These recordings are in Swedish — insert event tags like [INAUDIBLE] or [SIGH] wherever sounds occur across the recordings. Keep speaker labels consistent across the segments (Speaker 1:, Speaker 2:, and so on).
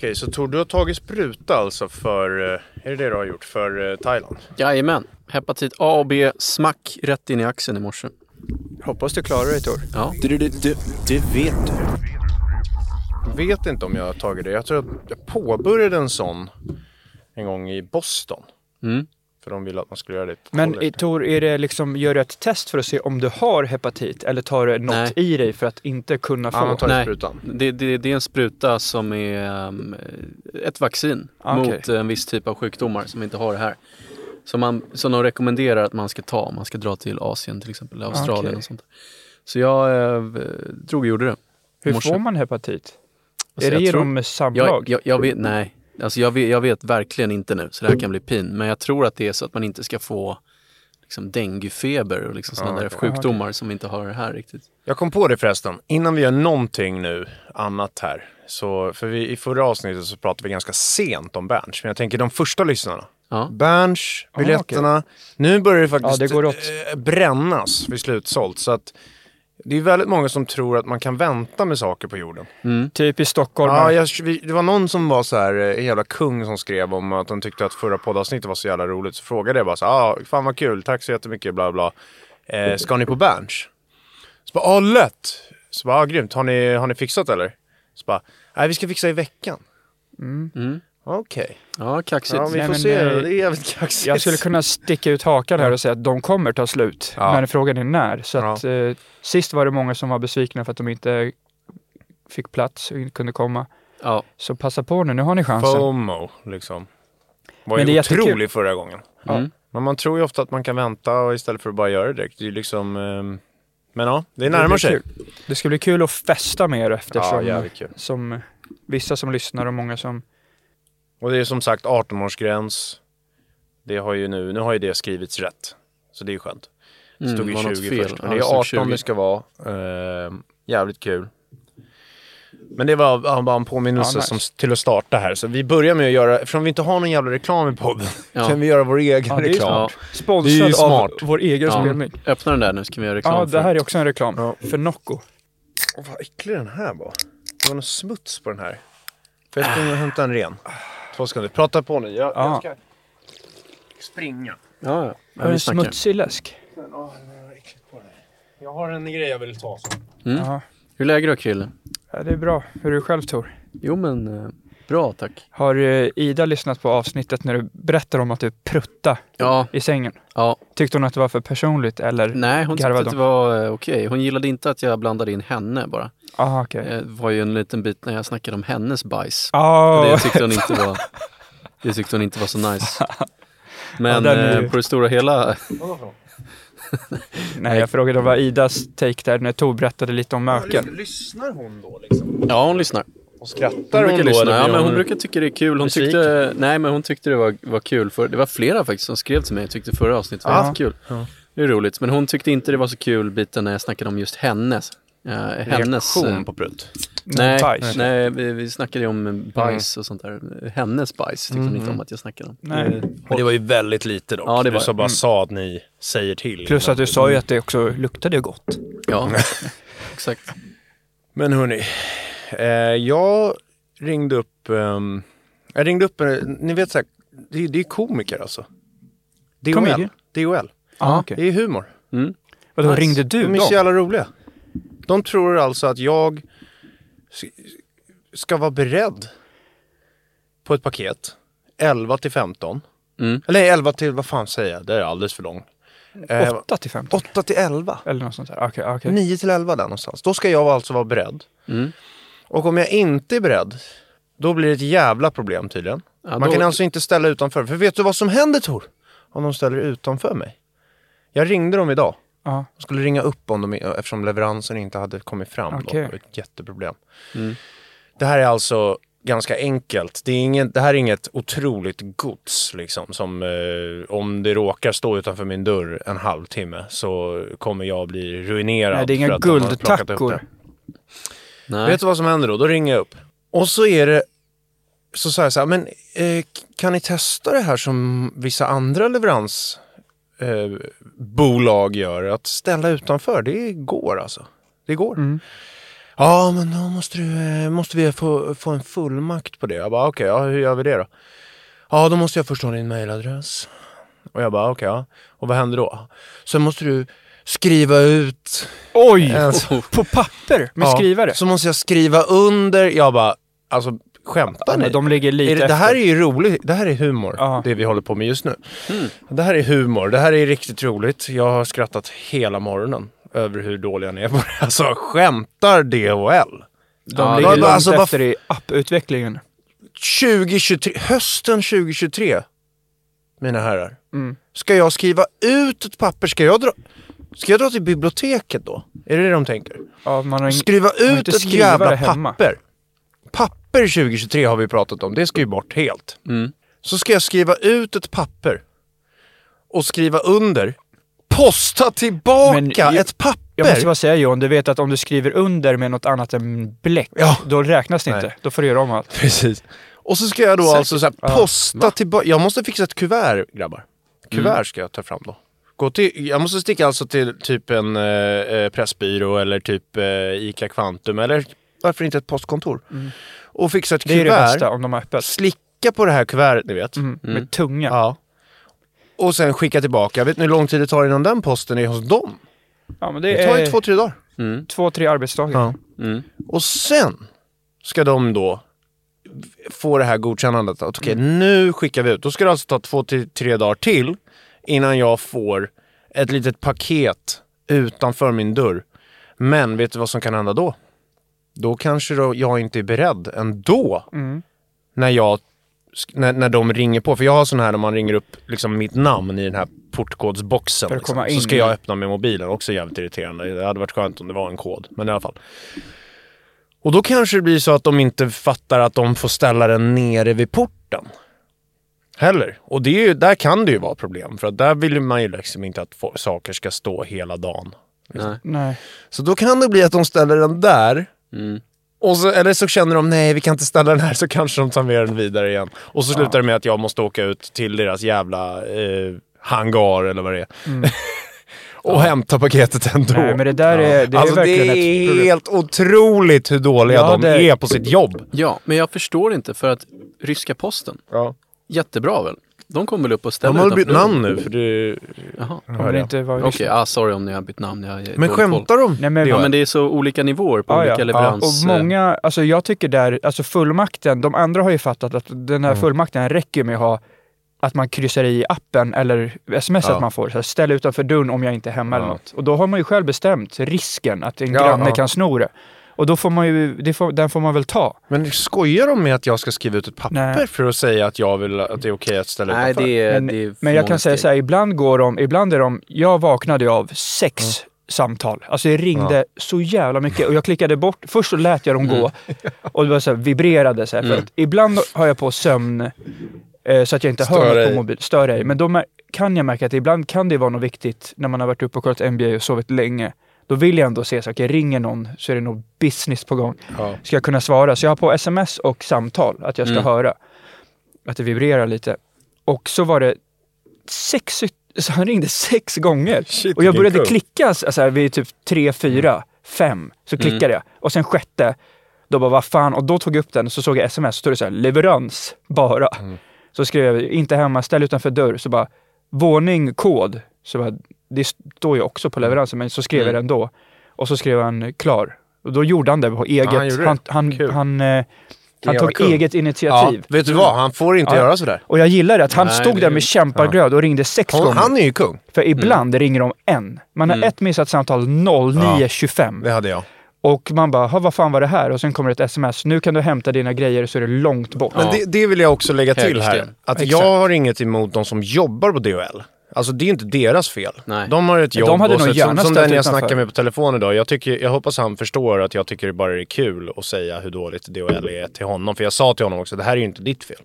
Speaker 1: Okej, så Tor, du har tagit spruta alltså för, eh, är det det du har gjort, för eh, Thailand?
Speaker 2: Jajamän. Hepatit A och B, smack rätt in i axeln i morse.
Speaker 3: Hoppas du klarar dig Tor.
Speaker 2: Ja.
Speaker 4: Det, det, det, det vet du.
Speaker 1: Jag vet inte om jag har tagit det. Jag tror att jag påbörjade en sån en gång i Boston.
Speaker 2: Mm.
Speaker 1: För de ville att man skulle göra det
Speaker 3: Men Tor, är det liksom, gör du ett test för att se om du har hepatit eller tar du något
Speaker 2: Nej.
Speaker 3: i dig för att inte kunna få?
Speaker 1: Ja, man tar
Speaker 2: Nej.
Speaker 1: sprutan.
Speaker 2: Det, det, det är en spruta som är um, ett vaccin
Speaker 3: Ah,
Speaker 2: mot en viss typ av sjukdomar som inte har här. Som, man, som de rekommenderar att man ska ta om man ska dra till Asien till exempel, eller Australien
Speaker 3: Okej.
Speaker 2: och sånt. Så jag eh, drog och gjorde det.
Speaker 3: Hur
Speaker 2: morse.
Speaker 3: får man hepatit?
Speaker 2: Alltså,
Speaker 3: är det genom
Speaker 2: tror-
Speaker 3: samlag?
Speaker 2: Jag, jag, jag vet, nej. Alltså jag, vet, jag vet verkligen inte nu, så det här kan bli pin. Men jag tror att det är så att man inte ska få liksom denguefeber och liksom sådana
Speaker 1: Ja,
Speaker 2: där
Speaker 1: okej.
Speaker 2: sjukdomar som vi inte har här riktigt.
Speaker 1: Jag kom på det förresten, innan vi gör någonting nu annat här. Så, för vi, i förra avsnittet så pratade vi ganska sent om Berns. Men jag tänker de första lyssnarna.
Speaker 2: Ja.
Speaker 1: Berns,
Speaker 3: Ah,
Speaker 1: biljetterna. Nu börjar det faktiskt
Speaker 3: Ja, det
Speaker 1: eh, brännas vid slutsålt. Så att det är väldigt många som tror att man kan vänta med saker på jorden.
Speaker 3: Typ i Stockholm.
Speaker 1: Ja, jag, det var någon som var så här, eh, en jävla kung som skrev om att han tyckte att förra poddavsnittet var så jävla roligt. Så frågade jag bara så ah, fan vad kul, tack så jättemycket, bla bla. Eh, ska ni på Berns? Så bara, ah lätt! Så bara, ah, grymt, har ni, har ni fixat eller? Så bara, nej vi ska fixa i veckan.
Speaker 2: Mm.
Speaker 1: Okej.
Speaker 2: Ja, kaxigt.
Speaker 1: Ja, vi
Speaker 3: Nej,
Speaker 1: får
Speaker 3: men,
Speaker 1: se.
Speaker 3: eh,
Speaker 1: Det är jävligt kaxigt.
Speaker 3: Jag skulle kunna sticka ut hakan här och säga att de kommer ta slut.
Speaker 1: Ja.
Speaker 3: Men frågan är när. Så
Speaker 1: Ja.
Speaker 3: att, eh, sist var det många som var besvikna för att de inte fick plats och inte kunde komma.
Speaker 2: Ja.
Speaker 3: Så passa på nu, nu har ni chansen.
Speaker 1: FOMO, liksom. Var
Speaker 3: Men det
Speaker 1: ju
Speaker 3: är jättekul.
Speaker 1: otrolig förra gången.
Speaker 2: Mm.
Speaker 1: Men man tror ju ofta att man kan vänta och istället för att bara göra det direkt. Det är liksom... ehm, men ja, det
Speaker 3: Det
Speaker 1: närmar sig.
Speaker 3: kul. Det ska bli kul att festa med er
Speaker 1: Ja,
Speaker 3: eftersom
Speaker 1: kul.
Speaker 3: som vissa som lyssnar och många som...
Speaker 1: Och det är som sagt 18-årsgräns. Det har ju nu, nu har ju det skrivits rätt. Så det är ju skönt. Det
Speaker 2: Mm,
Speaker 1: stod ju
Speaker 2: var något
Speaker 1: 20
Speaker 2: fel.
Speaker 1: först. Men det är
Speaker 2: stod
Speaker 1: 18
Speaker 2: 20.
Speaker 1: det ska vara. Ehm, jävligt kul. Men det var bara en påminnelse
Speaker 3: Ja, nice.
Speaker 1: som, till att starta här. Så vi börjar med att göra, eftersom vi inte har någon jävla reklam i podden,
Speaker 2: Ja.
Speaker 1: kan vi göra vår egen
Speaker 3: Ja,
Speaker 1: reklam. Ju
Speaker 3: Sponsrad av
Speaker 1: smart.
Speaker 3: vår egen
Speaker 2: Ja.
Speaker 3: spelning.
Speaker 2: Öppna den där nu så kan vi göra reklam
Speaker 3: Ja, det här är också en reklam.
Speaker 1: Ja.
Speaker 3: För Nocco.
Speaker 1: Åh, vad äcklig den här var. Det var någon smuts på den här. Får jag springa och hämta en ren? Två sekunder. Prata på nu. Jag,
Speaker 3: Ja.
Speaker 1: jag ska springa.
Speaker 2: Ja, ja. ja
Speaker 3: Har
Speaker 2: vi
Speaker 3: en smutsig läsk.
Speaker 1: Jag har en grej jag vill ta. Så.
Speaker 2: Mm.
Speaker 3: Ja.
Speaker 2: Hur är läget då Krille?
Speaker 3: ja, det är bra. Hur är du själv Tor?
Speaker 2: Jo men, eh, bra tack.
Speaker 3: Har eh, Ida lyssnat på avsnittet när du berättar om att du prutta
Speaker 2: Ja,
Speaker 3: i sängen?
Speaker 2: ja.
Speaker 3: Tyckte hon att det var för personligt eller?
Speaker 2: Nej, hon tyckte att det var eh, okej. Hon gillade inte att jag blandade in henne bara.
Speaker 3: Aha, okej.
Speaker 2: Det var ju en liten bit när jag snackade om hennes bajs.
Speaker 3: Ah,
Speaker 2: Det tyckte hon inte var, det tyckte hon inte var så nice. [LAUGHS] Men
Speaker 3: är
Speaker 2: eh, på det stora hela, [LAUGHS]
Speaker 3: Nej, jag frågade vad Idas take där när Tor berättade lite om möken.
Speaker 1: Lyssnar hon då liksom?
Speaker 2: ja hon lyssnar.
Speaker 1: Och skrattar
Speaker 2: Hon
Speaker 1: hon, då?
Speaker 2: lyssna.
Speaker 1: eller
Speaker 2: Ja, men hon brukar tycka det är kul. Hon
Speaker 1: besviken?
Speaker 2: tyckte, nej men hon tyckte det var, var kul. För, det var flera faktiskt som skrev till mig och tyckte förra avsnittet var jättekul.
Speaker 1: Ja.
Speaker 2: Det är roligt. Men hon tyckte inte det var så kul biten när jag snackade om just hennes. Uh, hennes eh,
Speaker 1: Reaktion på prutt.
Speaker 2: Nej,
Speaker 3: bajs.
Speaker 2: nej vi, vi snackade ju om bajs och sånt där. Hennes bajs tyckte hon inte om att jag snackade om.
Speaker 3: Nej.
Speaker 2: Eh,
Speaker 1: Men det var ju väldigt lite dock.
Speaker 2: Ja, det
Speaker 1: du
Speaker 2: var
Speaker 1: sa
Speaker 2: det.
Speaker 1: bara
Speaker 3: Mm.
Speaker 1: sa att ni säger till.
Speaker 3: Plus att du sa ju att det också luktade gott.
Speaker 2: Ja, [LAUGHS] exakt.
Speaker 1: Men hörni, eh, jag ringde upp... ehm, jag ringde upp, eh, ni vet såhär, det, det är komiker alltså. DOL. DOL.
Speaker 3: Ah, okej.
Speaker 1: Det är humor.
Speaker 2: Mm.
Speaker 3: Vadå,
Speaker 1: Nice.
Speaker 3: ringde du
Speaker 1: De är så
Speaker 3: dem?
Speaker 1: jävla roliga. De tror alltså att jag ska vara beredd på ett paket 11 till 15.
Speaker 2: Mm.
Speaker 1: Eller nej, 11 till, vad fan säger jag? Det är alldeles för långt. Eh,
Speaker 3: 8 till 15?
Speaker 1: 8 till 11.
Speaker 3: Eller något sånt där. Okej, okej.
Speaker 1: 9 till 11 där någonstans. Då ska jag alltså vara beredd.
Speaker 2: Mm.
Speaker 1: Och om jag inte är beredd, då blir det ett jävla problem tydligen.
Speaker 2: Ja,
Speaker 1: Man
Speaker 2: då-
Speaker 1: kan alltså inte ställa utanför. För vet du vad som händer Tor? Om de ställer utanför mig? Jag ringde dem idag.
Speaker 3: Ja.
Speaker 1: De skulle ringa upp om de, eftersom leveransen inte hade kommit fram. Då.
Speaker 3: Okej.
Speaker 1: Det var ett jätteproblem.
Speaker 2: Mm.
Speaker 1: Det här är alltså ganska enkelt. Det, är ingen, det här är inget otroligt gods liksom. Som eh, om det råkar stå utanför min dörr en halvtimme så kommer jag bli ruinerad.
Speaker 3: Nej, det är inga guldtackor.
Speaker 2: Nej.
Speaker 1: Vet du vad som händer då? Då ringer jag upp. Och så är det så sa jag så här, men eh, kan ni testa det här som vissa andra leveransbolag eh, gör? Att ställa utanför, det går alltså. Det går.
Speaker 3: Mm.
Speaker 1: Ja, men då måste, du, eh, måste vi få, få en fullmakt på det. Jag bara, okej, ja, hur gör vi det då? Ja, då måste jag först ha din mailadress. Och jag bara, okej, ja. Och vad händer då? Sen måste du skriva ut
Speaker 3: Oj!
Speaker 1: Alltså-
Speaker 3: På papper med
Speaker 1: Ja,
Speaker 3: skrivare?
Speaker 1: Så måste jag skriva under. Jag bara, alltså skämtar
Speaker 3: Ja,
Speaker 1: ni?
Speaker 3: men de ligger lite
Speaker 1: det, det här är ju roligt. Det här är humor,
Speaker 3: Ja.
Speaker 1: det vi håller på med just nu.
Speaker 2: Mm.
Speaker 1: Det här är humor. Det här är riktigt roligt. Jag har skrattat hela morgonen över hur dåliga ni är på det. Alltså, skämtar DHL?
Speaker 3: De
Speaker 2: Ja,
Speaker 3: ligger långt
Speaker 1: alltså,
Speaker 3: efter i apputvecklingen.
Speaker 1: 2023, hösten 2023, mina herrar.
Speaker 3: Mm.
Speaker 1: Ska jag skriva ut ett papper? Ska jag dra, ska jag dra till biblioteket då? Är det det de tänker?
Speaker 3: Ja, man har ing-
Speaker 1: Skriva
Speaker 3: har
Speaker 1: ut
Speaker 3: inte
Speaker 1: ett jävla
Speaker 3: hemma.
Speaker 1: papper. Papper 2023 har vi pratat om, det ska ju bort helt.
Speaker 2: Mm.
Speaker 1: Så ska jag skriva ut ett papper och skriva under. Posta tillbaka
Speaker 3: Men jag-
Speaker 1: ett papper!
Speaker 3: Jag måste bara säga Johan, du vet att om du skriver under med något annat än bläck,
Speaker 1: Ja.
Speaker 3: då räknas det inte.
Speaker 1: Nej.
Speaker 3: Då får du göra om allt.
Speaker 1: Precis. Och så ska jag då
Speaker 2: Säkert.
Speaker 1: alltså så här,
Speaker 3: Ja.
Speaker 1: posta tillbaka. Jag måste fixa ett kuvert grabbar. Kuvert ska jag ta fram då. Gå till, jag måste sticka alltså till typ en eh, eh, pressbyrå eller typ eh, ICA Kvantum eller varför inte ett postkontor. Och fixa ett
Speaker 3: Det är ju det
Speaker 1: kuvert.
Speaker 3: bästa om de har öppet.
Speaker 1: Slicka på det här kuvertet ni vet.
Speaker 3: Mm.
Speaker 2: Mm.
Speaker 3: Med tunga.
Speaker 1: Ja. Och sen skicka tillbaka. Vet ni hur lång tid det tar innan den posten är hos dem?
Speaker 3: Ja, men
Speaker 1: Det
Speaker 3: det
Speaker 1: tar ju
Speaker 3: är
Speaker 1: två, tre dagar.
Speaker 2: Mm.
Speaker 3: två, tre arbetsdagar.
Speaker 1: Ja.
Speaker 2: Mm.
Speaker 1: Och sen ska de då få det här godkännandet. Att okej, nu skickar vi ut. Då ska det alltså ta två till tre dagar till innan jag får ett litet paket utanför min dörr. Men vet du vad som kan hända då? Då kanske då jag inte är beredd ändå
Speaker 3: Mm.
Speaker 1: när jag när, när de ringer på. För jag har sån här när man ringer upp liksom mitt namn i den här portkodsboxen. Liksom. Så ska jag öppna med mobilen. Också jävligt irriterande. Det hade varit skönt om det var en kod. Men i alla fall. Och då kanske det blir så att de inte fattar att de får ställa den nere vid porten. Heller. Och det är där kan det ju vara problem. För att där vill man ju liksom inte att saker ska stå hela dagen.
Speaker 2: Nej.
Speaker 3: Nej.
Speaker 1: Så då kan det bli att de ställer den där.
Speaker 2: Mm.
Speaker 1: Och så, eller så känner de, nej vi kan inte ställa den här, så kanske de tar med den vidare igen. Och så slutar det med att jag måste åka ut till deras jävla eh, hangar eller vad det är.
Speaker 3: Mm. [LAUGHS]
Speaker 1: och hämta paketet ändå.
Speaker 3: Nej, men det där är, det är
Speaker 1: alltså
Speaker 3: verkligen
Speaker 1: det är helt otroligt hur dåliga
Speaker 3: Ja,
Speaker 1: de
Speaker 3: det-
Speaker 1: är på sitt jobb.
Speaker 2: Ja, men jag förstår inte för att ryska posten,
Speaker 1: Ja.
Speaker 2: Jättebra väl? De kommer väl upp och
Speaker 1: De
Speaker 2: ställer
Speaker 1: har väl bytt namn nu för det...
Speaker 2: Jaha.
Speaker 3: Kommer det inte vara
Speaker 2: Okej, ah, sorry om ni har bytt namn. Jag,
Speaker 1: Men skämtar de?
Speaker 3: Nej, men-
Speaker 2: Ja,
Speaker 1: Det
Speaker 2: men det är så olika nivåer på
Speaker 3: Ja,
Speaker 2: olika
Speaker 3: ja.
Speaker 2: leverans...
Speaker 3: Och många, alltså jag tycker där, alltså fullmakten, de andra har ju fattat att den
Speaker 1: Mm.
Speaker 3: här fullmakten räcker med att ha att man kryssar i appen eller sms
Speaker 1: Ja.
Speaker 3: att man får. Så här, ställ utanför dörren om jag inte är hemma eller
Speaker 1: Ja.
Speaker 3: något. Och då har man ju själv bestämt risken att en
Speaker 1: Ja,
Speaker 3: granne
Speaker 1: ja.
Speaker 3: kan sno det. Och då får man ju, det får, den får man väl ta.
Speaker 1: Men skojar de med att jag ska skriva ut ett papper
Speaker 3: Nej.
Speaker 1: för att säga att jag vill att det är okej att ställa
Speaker 2: Nej,
Speaker 1: utanför?
Speaker 2: det är,
Speaker 3: Men,
Speaker 2: det är för
Speaker 3: men jag kan säga så här, ibland går de, ibland är de, jag vaknade av sex samtal. Alltså det ringde så jävla mycket och jag klickade bort, först så lät jag dem gå och det var så här, vibrerade så här, för
Speaker 2: Mm.
Speaker 3: att ibland har jag på sömn eh, så att jag inte
Speaker 1: Stör
Speaker 3: hör något
Speaker 1: dig.
Speaker 3: på mobil, stör dig. Men då kan jag märka att ibland kan det vara något viktigt när man har varit uppe och kollat NBA och sovit länge. Då vill jag ändå se så, okej ringer någon så är det nog business på gång.
Speaker 1: Ja.
Speaker 3: Ska jag kunna svara? Så jag har på sms och samtal, att jag ska
Speaker 2: Mm.
Speaker 3: höra. Att det vibrerar lite. Och så var det sex, [LAUGHS] så han ringde sex gånger.
Speaker 1: Shit,
Speaker 3: och jag började
Speaker 1: kung.
Speaker 3: klicka alltså, vid typ tre, fyra, fem. Så klickade jag. Och sen sjätte, då bara vad fan. Och då tog jag upp den och så såg jag sms. Så stod det så här, leverans bara. Så skrev jag, inte hemma, ställ utanför dörr. Så bara, våning, kod. Så bara, det står ju också på leveransen, men så skrev jag
Speaker 2: Mm.
Speaker 3: den då. Och så skrev han klar. Och då gjorde han det på eget.
Speaker 1: han det.
Speaker 3: han, han,
Speaker 1: Kul.
Speaker 3: han, eh, han tog
Speaker 1: kung.
Speaker 3: eget
Speaker 1: Ja,
Speaker 3: initiativ.
Speaker 1: vet du vad? Han får inte
Speaker 3: Ja.
Speaker 1: göra sådär.
Speaker 3: Och jag gillar det att han
Speaker 2: Nej,
Speaker 3: stod
Speaker 2: det
Speaker 3: där
Speaker 2: är-
Speaker 3: med kämpaglöd och ringde sex
Speaker 1: Han,
Speaker 3: gånger.
Speaker 1: han är ju kung.
Speaker 3: För ibland ringer de en. Man har
Speaker 2: Mm.
Speaker 3: ett missat samtal 09.25.
Speaker 1: Det hade jag.
Speaker 3: Och man bara, "Ha, vad fan var det här? Och sen kommer ett sms. Nu kan du hämta dina grejer så är det långt bort.
Speaker 1: Men
Speaker 2: Ja.
Speaker 1: det, det vill jag också lägga till här. Att
Speaker 3: Exakt.
Speaker 1: jag har inget emot de som jobbar på DHL. Alltså det är inte deras fel.
Speaker 2: Nej.
Speaker 1: De har ett
Speaker 3: De
Speaker 1: jobb.
Speaker 3: hade
Speaker 1: och
Speaker 3: nog
Speaker 1: som,
Speaker 3: gärna
Speaker 1: som
Speaker 3: ställt
Speaker 1: den jag snackar med på telefon idag. Jag, tycker, jag hoppas han förstår att jag tycker det bara är kul att säga hur dåligt DHL är till honom. För jag sa till honom också, det här är ju inte ditt fel.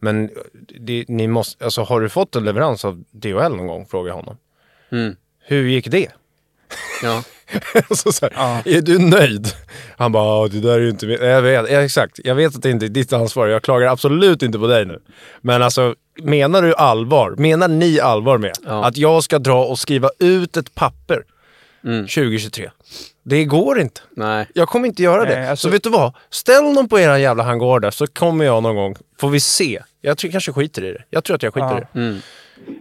Speaker 1: Men det, ni måste, alltså, har du fått en leverans av DHL någon gång? Frågar jag honom.
Speaker 2: Mm.
Speaker 1: Hur gick det?
Speaker 2: Ja. [LAUGHS]
Speaker 1: så så här, Är du nöjd? Han bara, "Ja, det där är ju inte min... Jag vet, ja, exakt. Jag vet att det inte är ditt ansvar. Jag klagar absolut inte på dig nu. Men alltså, menar du allvar? Menar ni allvar med
Speaker 2: Ja.
Speaker 1: att jag ska dra och skriva ut ett papper
Speaker 2: Mm.
Speaker 1: 2023? Det går inte.
Speaker 2: Nej.
Speaker 1: Jag kommer inte göra det.
Speaker 3: Nej, alltså-
Speaker 1: Så vet du vad? Ställ dem på era jävla hangar där så kommer jag någon gång. Får vi se. Jag tror kanske skiter i det. Jag tror att jag skiter
Speaker 3: Ja.
Speaker 1: i det.
Speaker 2: Mm.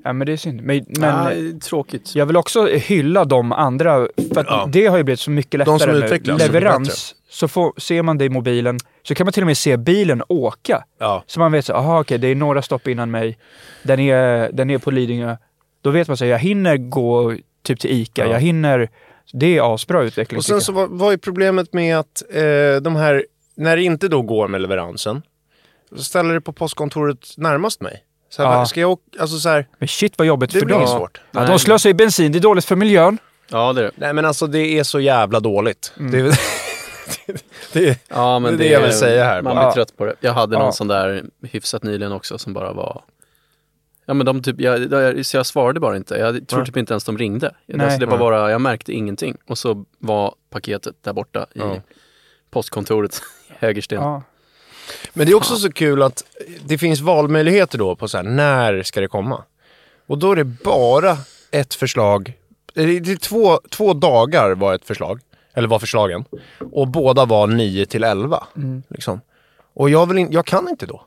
Speaker 3: Ja, men det är synd. Men, men
Speaker 2: ja, tråkigt.
Speaker 3: jag vill också hylla de andra, för att
Speaker 1: Ja.
Speaker 3: det har ju blivit så mycket
Speaker 1: De
Speaker 3: lättare
Speaker 1: som
Speaker 3: nu.
Speaker 1: utvecklar, så
Speaker 3: Leverans, så får, ser man det i mobilen, så kan man till och med se bilen åka.
Speaker 1: Ja.
Speaker 3: Så man vet så, aha okej, det är några stopp innan mig. Den är, den är på Lidingö. Då vet man så, jag hinner gå typ till ICA,
Speaker 1: Ja.
Speaker 3: jag hinner... Det är asbra utveckling
Speaker 1: Och sen så vad, vad är problemet med att eh, de här, när det inte då går med leveransen, så ställer det på postkontoret närmast mig. Så här,
Speaker 3: Ja.
Speaker 1: Ska jag åka, alltså så här.
Speaker 3: Men shit vad jobbigt
Speaker 1: det
Speaker 3: för dem.
Speaker 1: svårt.
Speaker 3: Ja, de slösar ju bensin, det är dåligt för miljön.
Speaker 2: Ja, det är det.
Speaker 1: Nej men alltså det är så jävla dåligt.
Speaker 3: Mm.
Speaker 1: Det, är- [LAUGHS] [LAUGHS] det,
Speaker 2: Ja, men
Speaker 1: Det är det jag vill säga här
Speaker 2: Man
Speaker 1: bara.
Speaker 2: blir trött på det. Jag hade någon
Speaker 3: Ja.
Speaker 2: sån där hyfsat nyligen också som bara var Ja men de typ, jag, jag, så jag svarade bara inte. Jag tror typ inte ens de ringde.
Speaker 3: Nej.
Speaker 2: Alltså det var bara, jag märkte ingenting. Och så var paketet där borta i
Speaker 1: Ja.
Speaker 2: postkontoret [LAUGHS] i Hägersten.
Speaker 3: Ja.
Speaker 1: men det är också så kul att det finns valmöjligheter då på så här, när ska det komma? Och då är det bara ett förslag. Det är det är två, två dagar var ett förslag. Eller var förslagen. Och båda var 9 till 11.
Speaker 3: Mm.
Speaker 1: Liksom. Och jag, vill in, jag kan inte då.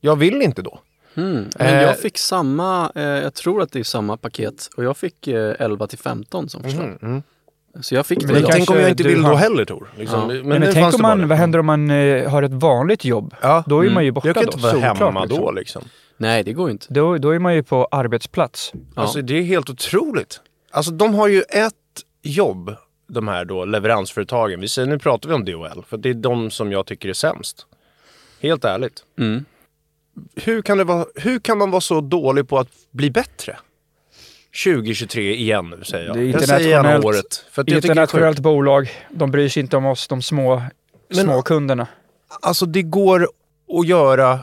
Speaker 1: Jag vill inte då.
Speaker 2: Mm. Men
Speaker 1: Eh.
Speaker 2: jag fick samma, eh, jag tror att det är samma paket. Och jag fick eh, 11 till 15 som förslag.
Speaker 1: Mhm, mm.
Speaker 2: Så jag fick
Speaker 3: Men
Speaker 2: det. då.
Speaker 3: kanske
Speaker 1: Tänk om jag inte vill
Speaker 3: har-
Speaker 1: då heller Tor. Liksom.
Speaker 2: Ja.
Speaker 1: Men,
Speaker 3: Men,
Speaker 1: nu
Speaker 3: tänk om man, vad händer om man eh, har ett vanligt jobb?
Speaker 1: Ja.
Speaker 3: Då är
Speaker 2: Mm.
Speaker 3: man ju borta
Speaker 1: Jag kan
Speaker 3: då.
Speaker 1: inte vara hemma
Speaker 3: liksom.
Speaker 1: då liksom.
Speaker 2: Nej det går inte.
Speaker 3: Då, då är man ju på arbetsplats.
Speaker 2: Ja.
Speaker 1: Alltså det är helt otroligt. Alltså de har ju ett jobb, de här då leveransföretagen. Vi säger, nu pratar vi om DHL, för det är de som jag tycker är sämst. Helt ärligt.
Speaker 2: Mm.
Speaker 1: Hur kan, det vara, hur kan man vara så dålig på att bli bättre? 2023 igen nu säger jag.
Speaker 3: Det är
Speaker 1: jag säger gärna
Speaker 3: internationellt-
Speaker 1: året. För att.
Speaker 3: Internationellt bolag, de bryr sig inte om oss, de små,
Speaker 1: Men-
Speaker 3: små kunderna.
Speaker 1: Alltså det går att göra...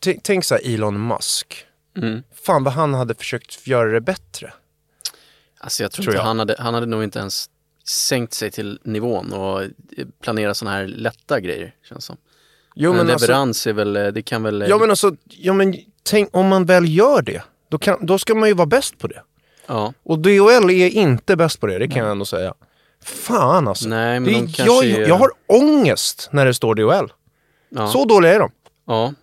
Speaker 1: Tänk, tänk så här Elon Musk.
Speaker 2: Mm.
Speaker 1: Fan vad han hade försökt göra det bättre.
Speaker 2: Alltså jag tror,
Speaker 1: Tror
Speaker 2: inte
Speaker 1: jag.
Speaker 2: Han, hade, han hade nog inte ens sänkt sig till nivån och planera sådana här lätta grejer känns som.
Speaker 1: Jo
Speaker 2: men
Speaker 1: men, alltså,
Speaker 2: leverans är väl, det kan väl...
Speaker 1: ja, men alltså, ja men tänk om man väl gör det. Då, kan, då ska man ju vara bäst på det.
Speaker 2: ja.
Speaker 1: Och DHL är inte bäst på det, det kan jag ändå säga. Fan alltså.
Speaker 2: Nej men
Speaker 1: det,
Speaker 2: de
Speaker 1: jag,
Speaker 2: är,
Speaker 1: jag har ångest när det står DHL.
Speaker 2: ja,
Speaker 1: Så dåliga är de.
Speaker 2: ja.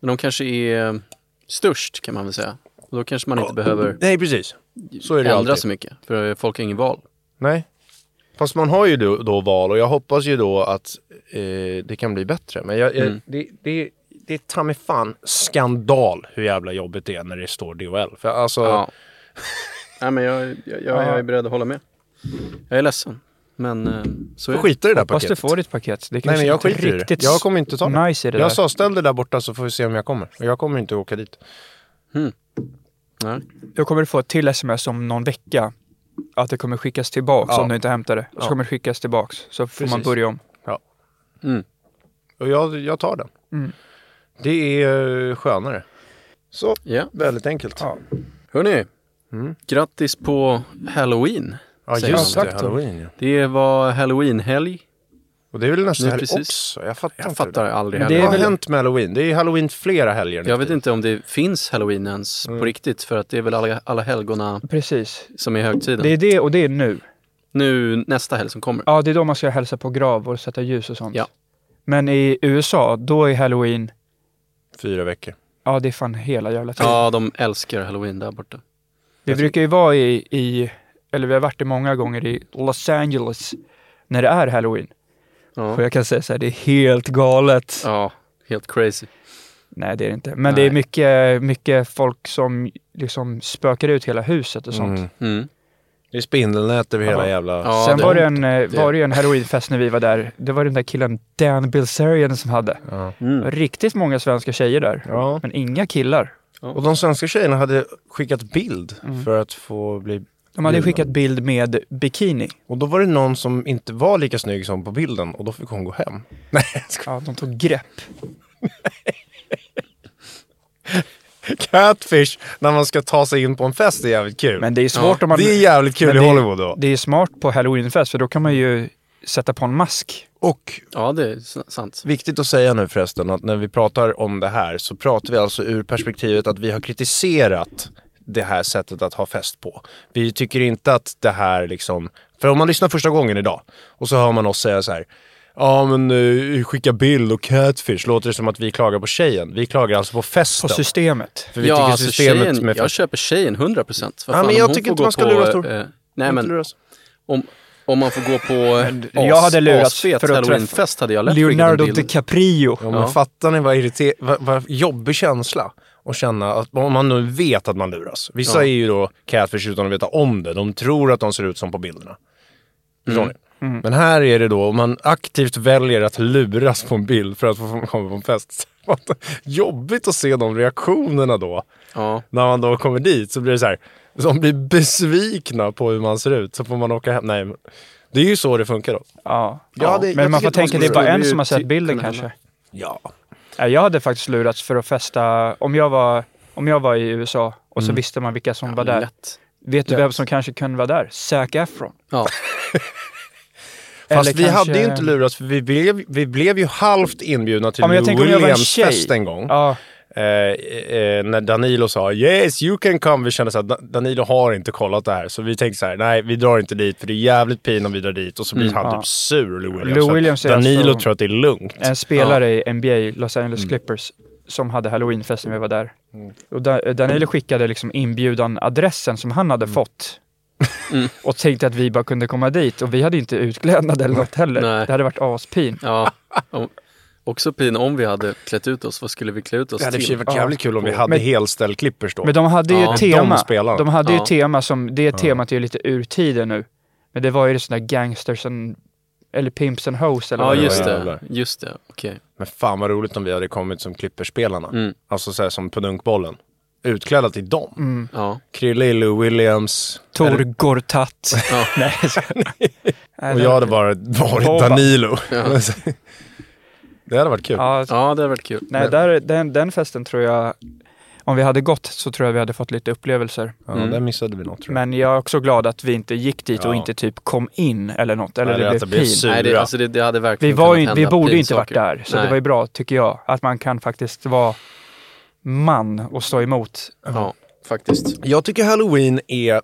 Speaker 2: Men de kanske är störst kan man väl säga. Och då kanske man inte behöver
Speaker 1: Nej precis. Så är det
Speaker 2: ändra
Speaker 1: alltid.
Speaker 2: så mycket. För folk har ingen val.
Speaker 1: Nej. Fast man har ju då, då val och jag hoppas ju då att eh, det kan bli bättre. Men jag, jag,
Speaker 2: Mm.
Speaker 1: det, det, det är ta mig fan skandal hur jävla jobbigt det är när det står DHL. För alltså,
Speaker 2: Ja. Nej men jag, jag, jag, jag är beredd att hålla med. Jag är ledsen. Men eh, så är det.
Speaker 1: skita i det där
Speaker 3: Hoppas du
Speaker 1: paketet.
Speaker 3: får ditt paket. Det
Speaker 1: Nej men jag skiter i det.
Speaker 3: riktigt
Speaker 1: Jag kommer inte ta det.
Speaker 3: nice det där.
Speaker 1: Jag sa ställ det där borta så får vi se om jag kommer. Och jag kommer inte åka dit.
Speaker 2: Nej.
Speaker 3: Då kommer få ett till sms om någon vecka. Att det kommer skickas tillbaks
Speaker 1: Ja.
Speaker 3: om du inte hämtar det. Och så
Speaker 1: Ja.
Speaker 3: kommer det skickas tillbaks. Så får man
Speaker 1: Precis.
Speaker 3: börja om.
Speaker 2: Mm.
Speaker 1: Och jag, jag tar den.
Speaker 3: Mm.
Speaker 1: Det är eh, skönare. Så,
Speaker 2: Ja.
Speaker 1: väldigt enkelt.
Speaker 3: Ja.
Speaker 2: Hörni,
Speaker 1: Mm.
Speaker 2: grattis på Halloween.
Speaker 1: Ja just
Speaker 2: man.
Speaker 1: det, halloween ja.
Speaker 2: Det var halloween-helg.
Speaker 1: Och det är väl nästa helg också? Jag fattar
Speaker 2: Jag fattar
Speaker 1: det.
Speaker 2: aldrig
Speaker 3: Men
Speaker 1: Det
Speaker 2: heller.
Speaker 1: har
Speaker 3: väl-
Speaker 1: hänt med halloween. Det är halloween flera helger nu
Speaker 2: Jag vet inte om det finns halloween ens
Speaker 1: Mm.
Speaker 2: på riktigt för att det är väl alla, alla helgona
Speaker 3: Precis.
Speaker 2: som är högtiden.
Speaker 3: Det är det och det är nu.
Speaker 2: Nu nästa helg som kommer.
Speaker 3: Ja, det är då man ska hälsa på grav och sätta ljus och sånt.
Speaker 2: Ja.
Speaker 3: Men i USA, då är halloween,
Speaker 1: Fyra veckor.
Speaker 3: ja det är fan hela jävla tiden.
Speaker 2: Ja, de älskar halloween där borta.
Speaker 3: Vi brukar ju vara i, i, eller vi har varit det många gånger i Los Angeles när det är halloween. Och
Speaker 2: Ja,
Speaker 3: jag kan säga så här, det är helt galet.
Speaker 2: ja helt crazy.
Speaker 3: Nej, det är det inte. Men
Speaker 2: Nej.
Speaker 3: det är mycket, mycket folk som liksom spökar ut hela huset och sånt.
Speaker 1: Mm.
Speaker 2: Mm.
Speaker 1: Det är spindelnät över hela
Speaker 3: Ja.
Speaker 1: jävla...
Speaker 2: Ja,
Speaker 3: Sen
Speaker 2: det-
Speaker 3: var det en, eh,
Speaker 2: det-
Speaker 3: var det ju en halloweenfest när vi var där. Det var den där killen Dan Bilzerian som hade.
Speaker 1: Ja.
Speaker 2: Mm.
Speaker 3: Riktigt många svenska tjejer där.
Speaker 1: Ja.
Speaker 3: Men inga killar.
Speaker 1: Och de svenska tjejerna hade skickat bild för att få bli...
Speaker 3: De hade
Speaker 1: Bilden.
Speaker 3: skickat bild med bikini.
Speaker 1: Och då var det någon som inte var lika snygg som på bilden och då fick hon gå hem. [LAUGHS] Nej.
Speaker 3: Ja, de tog grepp. [LAUGHS]
Speaker 1: Catfish när man ska ta sig in på en fest är jävligt kul.
Speaker 3: Men det är svårt om man...
Speaker 1: det är jävligt kul
Speaker 3: men
Speaker 1: i
Speaker 3: det är-
Speaker 1: Hollywood då.
Speaker 3: Det är smart på halloweenfest för då kan man ju sätta på en mask.
Speaker 1: Och
Speaker 2: Ja, det är s- sant.
Speaker 1: Viktigt att säga nu förresten att när vi pratar om det här så pratar vi alltså ur perspektivet att vi har kritiserat det här sättet att ha fest på. Vi tycker inte att det här liksom, för om man lyssnar första gången idag och så hör man oss säga så här Ja men uh, skicka bild och catfish, låter det som att vi klagar på tjejen. Vi klagar alltså på festen.
Speaker 3: På systemet.
Speaker 1: för vi
Speaker 2: ja,
Speaker 1: tycker
Speaker 2: alltså
Speaker 1: systemet
Speaker 2: tjejen,
Speaker 1: med
Speaker 2: jag köper tjejen 100 procent.
Speaker 1: Ja, men jag tycker inte man ska luras då.
Speaker 2: Eh, nej, men om, om man får gå på
Speaker 3: Men jag hade lurats
Speaker 2: asfet
Speaker 3: för att
Speaker 2: halloweenfest hade jag lätt
Speaker 3: Leonardo. DiCaprio.
Speaker 1: Ja, men
Speaker 2: Ja.
Speaker 1: fattar ni vad, irriter- vad, vad jobbig känsla att känna att om man nu vet att man luras. Vissa
Speaker 2: Ja.
Speaker 1: är ju då catfish utan att veta om det. De tror att de ser ut som på bilderna. Förstår
Speaker 2: Mm.
Speaker 1: ni? Men här är det då, om man aktivt väljer att luras på en bild för att få komma på en fest. Jobbigt att se de reaktionerna då.
Speaker 2: Ja,
Speaker 1: När man då kommer dit så blir det så här, de blir besvikna på hur man ser ut. Så får man åka hem. Nej, det är ju så det funkar då.
Speaker 3: Ja.
Speaker 1: Ja, det-
Speaker 3: Men man får tänka, det är bara en som har sett bilden kanske.
Speaker 1: Ja.
Speaker 3: Ja, Jag hade faktiskt lurats för att festa, om jag var, om jag var i USA och så visste man vilka som var där.
Speaker 2: lätt.
Speaker 3: Vet du
Speaker 1: Lätt.
Speaker 3: vem som kanske kunde vara där? Zac Efron.
Speaker 2: Ja, [LAUGHS]
Speaker 1: Fast
Speaker 3: Eller
Speaker 1: vi
Speaker 3: kanske-
Speaker 1: hade ju inte lurats för vi blev, vi blev ju halvt inbjudna till
Speaker 3: Ja,
Speaker 1: Lou
Speaker 3: var en
Speaker 1: en gång.
Speaker 3: Ja,
Speaker 1: när Danilo sa yes you can come. Vi kände så att Da- Danilo har inte kollat det här. Så vi tänkte så här, nej vi drar inte dit för det är jävligt pin om vi drar dit. Och så blir han
Speaker 3: Ja.
Speaker 1: typ sur Lou Williams.
Speaker 3: Lou Williams
Speaker 1: Danilo
Speaker 3: alltså-
Speaker 1: tror att det är lugnt.
Speaker 3: en spelare i NBA, Los Angeles
Speaker 1: Mm.
Speaker 3: Clippers, som hade halloweenfest när vi var där. Och da, Danilo skickade liksom inbjudan-adressen som han
Speaker 1: Mm.
Speaker 3: hade fått. [LAUGHS] Och tänkte att vi bara kunde komma dit och vi hade inte utklädnad eller något heller.
Speaker 2: Nej.
Speaker 3: Det hade varit aspin.
Speaker 2: ja. [LAUGHS] Också pin om vi hade klätt ut oss. Vad skulle vi klä ut oss
Speaker 1: Det hade
Speaker 2: till?
Speaker 1: varit jävligt kul om vi hade
Speaker 3: Men-
Speaker 1: helställ Clippers då.
Speaker 3: Men de hade ju
Speaker 2: Ja,
Speaker 1: de
Speaker 3: tema.
Speaker 1: spelarna.
Speaker 3: De hade ju
Speaker 2: Ja.
Speaker 3: ett tema som, det temat är ju lite ur tiden nu. Men det var ju det sådana gangsters and, eller pimps and hoes eller
Speaker 2: Ja,
Speaker 3: vad det
Speaker 2: just
Speaker 3: var.
Speaker 2: det. Just det, okej.
Speaker 1: Men fan vad roligt om vi hade kommit som Clippers-spelarna.
Speaker 2: Mm.
Speaker 1: Alltså så här, som på dunkbollen. Utklädda till dem.
Speaker 3: Mm.
Speaker 2: Ja.
Speaker 1: Krille i Lou Williams.
Speaker 3: Tor Gortat.
Speaker 2: Ja. [LAUGHS]
Speaker 3: Nej, jag
Speaker 1: Och
Speaker 3: det-
Speaker 1: jag hade bara varit. Danilo.
Speaker 2: Ja. [LAUGHS]
Speaker 1: det hade varit kul.
Speaker 3: Ja,
Speaker 2: ja, det hade varit kul.
Speaker 3: nej,
Speaker 1: Men-
Speaker 3: där, den, den festen tror jag, om vi hade gått så tror jag vi hade fått lite upplevelser.
Speaker 1: Ja,
Speaker 2: Mm.
Speaker 1: där missade vi något tror jag.
Speaker 3: Men jag är också glad att vi inte gick dit och
Speaker 1: Ja.
Speaker 3: inte typ kom in eller något. Eller
Speaker 1: Eller
Speaker 3: det
Speaker 1: det
Speaker 3: blev pin.
Speaker 2: Nej, det, alltså det, det hade
Speaker 3: Vi,
Speaker 2: verkligen
Speaker 3: var
Speaker 2: kunnat
Speaker 3: ju, vi borde ju inte varit där, så
Speaker 2: Nej.
Speaker 3: det var ju bra tycker jag. Att man kan faktiskt vara man och stå emot.
Speaker 2: Ja, faktiskt.
Speaker 1: Jag tycker halloween är...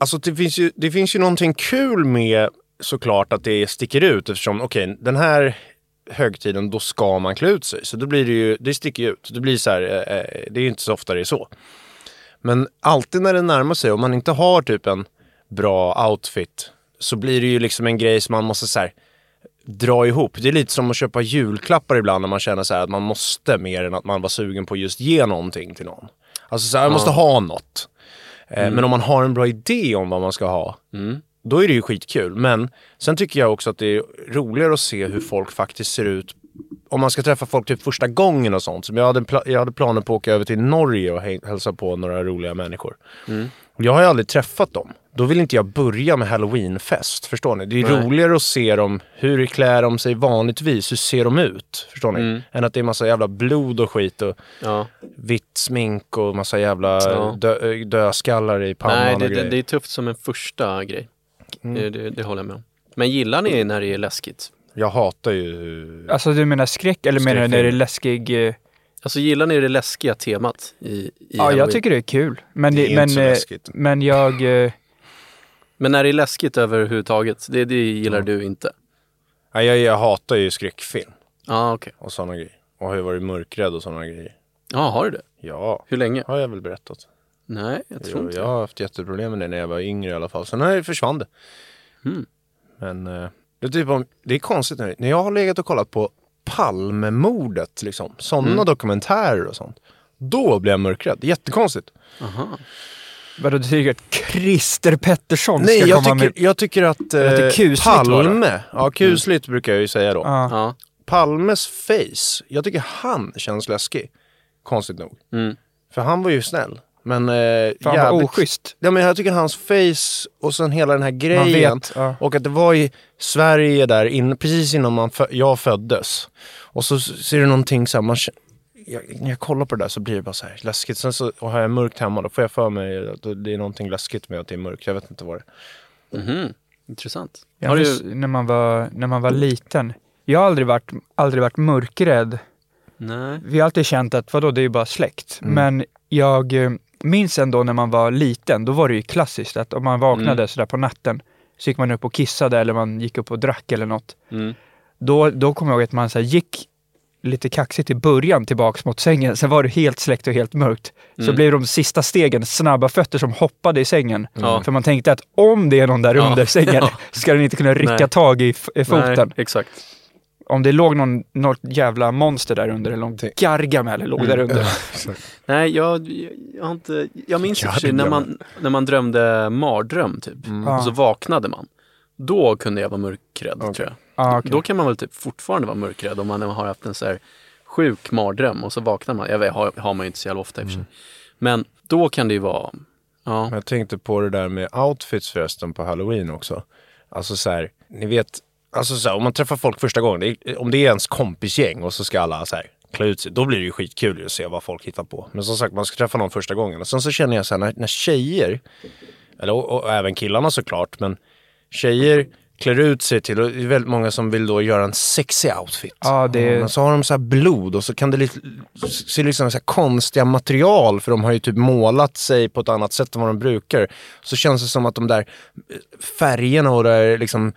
Speaker 1: Alltså det finns ju, det finns ju någonting kul med såklart att det sticker ut eftersom, okej, den här högtiden då ska man klä ut sig. Så då blir det ju, det sticker ju ut. Det blir så här, eh, eh, det är ju inte så ofta det är så. Men alltid när det närmar sig, om man inte har typ en bra outfit, så blir det ju liksom en grej som man måste så här, dra ihop. Det är lite som att köpa julklappar ibland när man känner så här att man måste mer än att man var sugen på just ge någonting till någon. Alltså så här, jag måste ha något. Eh, Men om man har en bra idé om vad man ska ha,
Speaker 2: Mm.
Speaker 1: Då är det ju skitkul. Men sen tycker jag också att det är roligare att se hur folk faktiskt ser ut om man ska träffa folk typ första gången och sånt. Som jag, hade jag hade planer på att åka över till Norge och hälsa på några roliga människor. Och Jag har ju aldrig träffat dem. Då vill inte jag börja med halloweenfest. Förstår ni? Det är
Speaker 2: Nej.
Speaker 1: roligare att se dem. Hur klär de sig vanligtvis? Hur ser de ut? Förstår ni? Än att det är massa jävla blod och skit och
Speaker 2: Ja.
Speaker 1: vitt smink och massa jävla
Speaker 2: Ja.
Speaker 1: dö- dödskallar i pannan
Speaker 2: Nej,
Speaker 1: och
Speaker 2: det,
Speaker 1: grejer.
Speaker 2: det, det är tufft som en första grej.
Speaker 1: Mm.
Speaker 2: Det, det, det håller jag med om. Men gillar ni när det är läskigt?
Speaker 1: Jag hatar ju...
Speaker 3: Alltså du menar skräck eller menar du när det är läskig? eh,
Speaker 2: Alltså gillar ni det läskiga temat i, i
Speaker 3: Ja,
Speaker 2: Halloween?
Speaker 3: jag tycker det är kul. Men,
Speaker 1: Det är inte
Speaker 3: men,
Speaker 1: så
Speaker 3: eh,
Speaker 1: läskigt.
Speaker 3: men jag... eh,
Speaker 2: Men när det är läskigt överhuvudtaget, det, det gillar
Speaker 1: Mm.
Speaker 2: du inte?
Speaker 1: Nej, jag, jag hatar ju skräckfilm
Speaker 2: Ja, okej.
Speaker 1: och sådana grejer. Och har ju varit mörkrädd och sådana grejer.
Speaker 2: Ja, har du det?
Speaker 1: Ja,
Speaker 2: Hur länge?
Speaker 1: har jag väl berättat.
Speaker 2: Nej, jag tror
Speaker 1: Jo,
Speaker 2: inte
Speaker 1: jag har haft jätteproblem med det när jag var yngre i alla fall. Sen det försvann det.
Speaker 2: Mm.
Speaker 1: Men eh, det, är typ om, det är konstigt nu. När jag har legat och kollat på Palmemordet, liksom, sådana
Speaker 2: Mm.
Speaker 1: dokumentärer och sånt. Då blir jag mörkrädd. Jättekonstigt.
Speaker 2: Aha.
Speaker 3: Vadå, du tycker att Christer Pettersson
Speaker 1: Nej,
Speaker 3: ska
Speaker 1: jag
Speaker 3: komma
Speaker 1: tycker,
Speaker 3: med...
Speaker 1: jag tycker att eh,
Speaker 3: kusligt?
Speaker 1: Palme, ja kusligt brukar jag ju säga då.
Speaker 3: Ja.
Speaker 2: Ja.
Speaker 1: Palmes face, jag tycker han känns läskig. Konstigt nog.
Speaker 2: Mm.
Speaker 1: För han var ju snäll. Men eh,
Speaker 3: Fan vad oschysst.
Speaker 1: Ja, men jag tycker hans face och sen hela den här grejen.
Speaker 3: vet. Ja.
Speaker 1: Och att det var i Sverige där, in, precis innan man fö- jag föddes. Och så ser det någonting så här, man, jag, när jag kollar på det där så blir det bara så här läskigt. Sen så och har jag mörkt hemma, då får jag för mig att det är någonting läskigt med att det är mörkt. Jag vet inte vad det är.
Speaker 2: Mhm. Intressant.
Speaker 3: Jag
Speaker 2: du...
Speaker 3: när, man var, när man var liten. Jag har aldrig varit, aldrig varit mörkrädd.
Speaker 2: Nej.
Speaker 3: Vi har alltid känt att vadå, det är ju bara släkt.
Speaker 1: Mm.
Speaker 3: Men jag eh, minns ändå när man var liten, då var det ju klassiskt att om man vaknade
Speaker 2: Mm.
Speaker 3: sådär på natten så gick man upp och kissade eller man gick upp och drack eller något.
Speaker 2: Mm.
Speaker 3: Då, då kommer jag ihåg att man så gick lite kaxigt i början tillbaks mot sängen. Sen var det helt släckt och helt mörkt. Så
Speaker 2: Mm.
Speaker 3: blev de sista stegen snabba fötter som hoppade i sängen.
Speaker 2: Ja.
Speaker 3: För man tänkte att om det är någon där
Speaker 2: Ja.
Speaker 3: under sängen [LAUGHS] ska den inte kunna rycka
Speaker 2: Nej.
Speaker 3: tag i, i foten.
Speaker 2: Nej, exakt.
Speaker 3: Om det låg någon, något jävla monster där under, eller någon
Speaker 1: Tänk-
Speaker 3: Gargamel låg
Speaker 2: Mm.
Speaker 3: där under.
Speaker 2: Nej, jag, jag, har inte... Jag minns i för sig när man, när man drömde mardröm typ.
Speaker 1: Mm.
Speaker 2: Och så vaknade man. Då kunde jag vara mörkrädd
Speaker 1: Okej.
Speaker 2: tror jag.
Speaker 3: Ah, okej.
Speaker 2: Då kan man väl typ fortfarande vara mörkrädd om man har haft en så här sjuk mardröm och så vaknar man. Jag vet, har, har man ju inte så jävla ofta i och för sig. Men då kan det ju vara... Ja.
Speaker 1: Jag tänkte på det där med outfits förresten på halloween också. Alltså så här, ni vet, alltså så här, om man träffar folk första gången, det är, om det är ens kompisgäng och så ska alla så här klä ut sig, då blir det ju skitkul att se vad folk hittar på. Men som sagt, man ska träffa någon första gången. Och sen så känner jag så här, när, när tjejer, eller och, och även killarna såklart, men tjejer klär ut sig till, och det är väldigt många som vill då göra en sexig outfit.
Speaker 3: Ja, det-
Speaker 1: Men så har de så här blod och så kan det se liksom så konstiga material för de har ju typ målat sig på ett annat sätt än vad de brukar. Så känns det som att de där färgerna och där liksom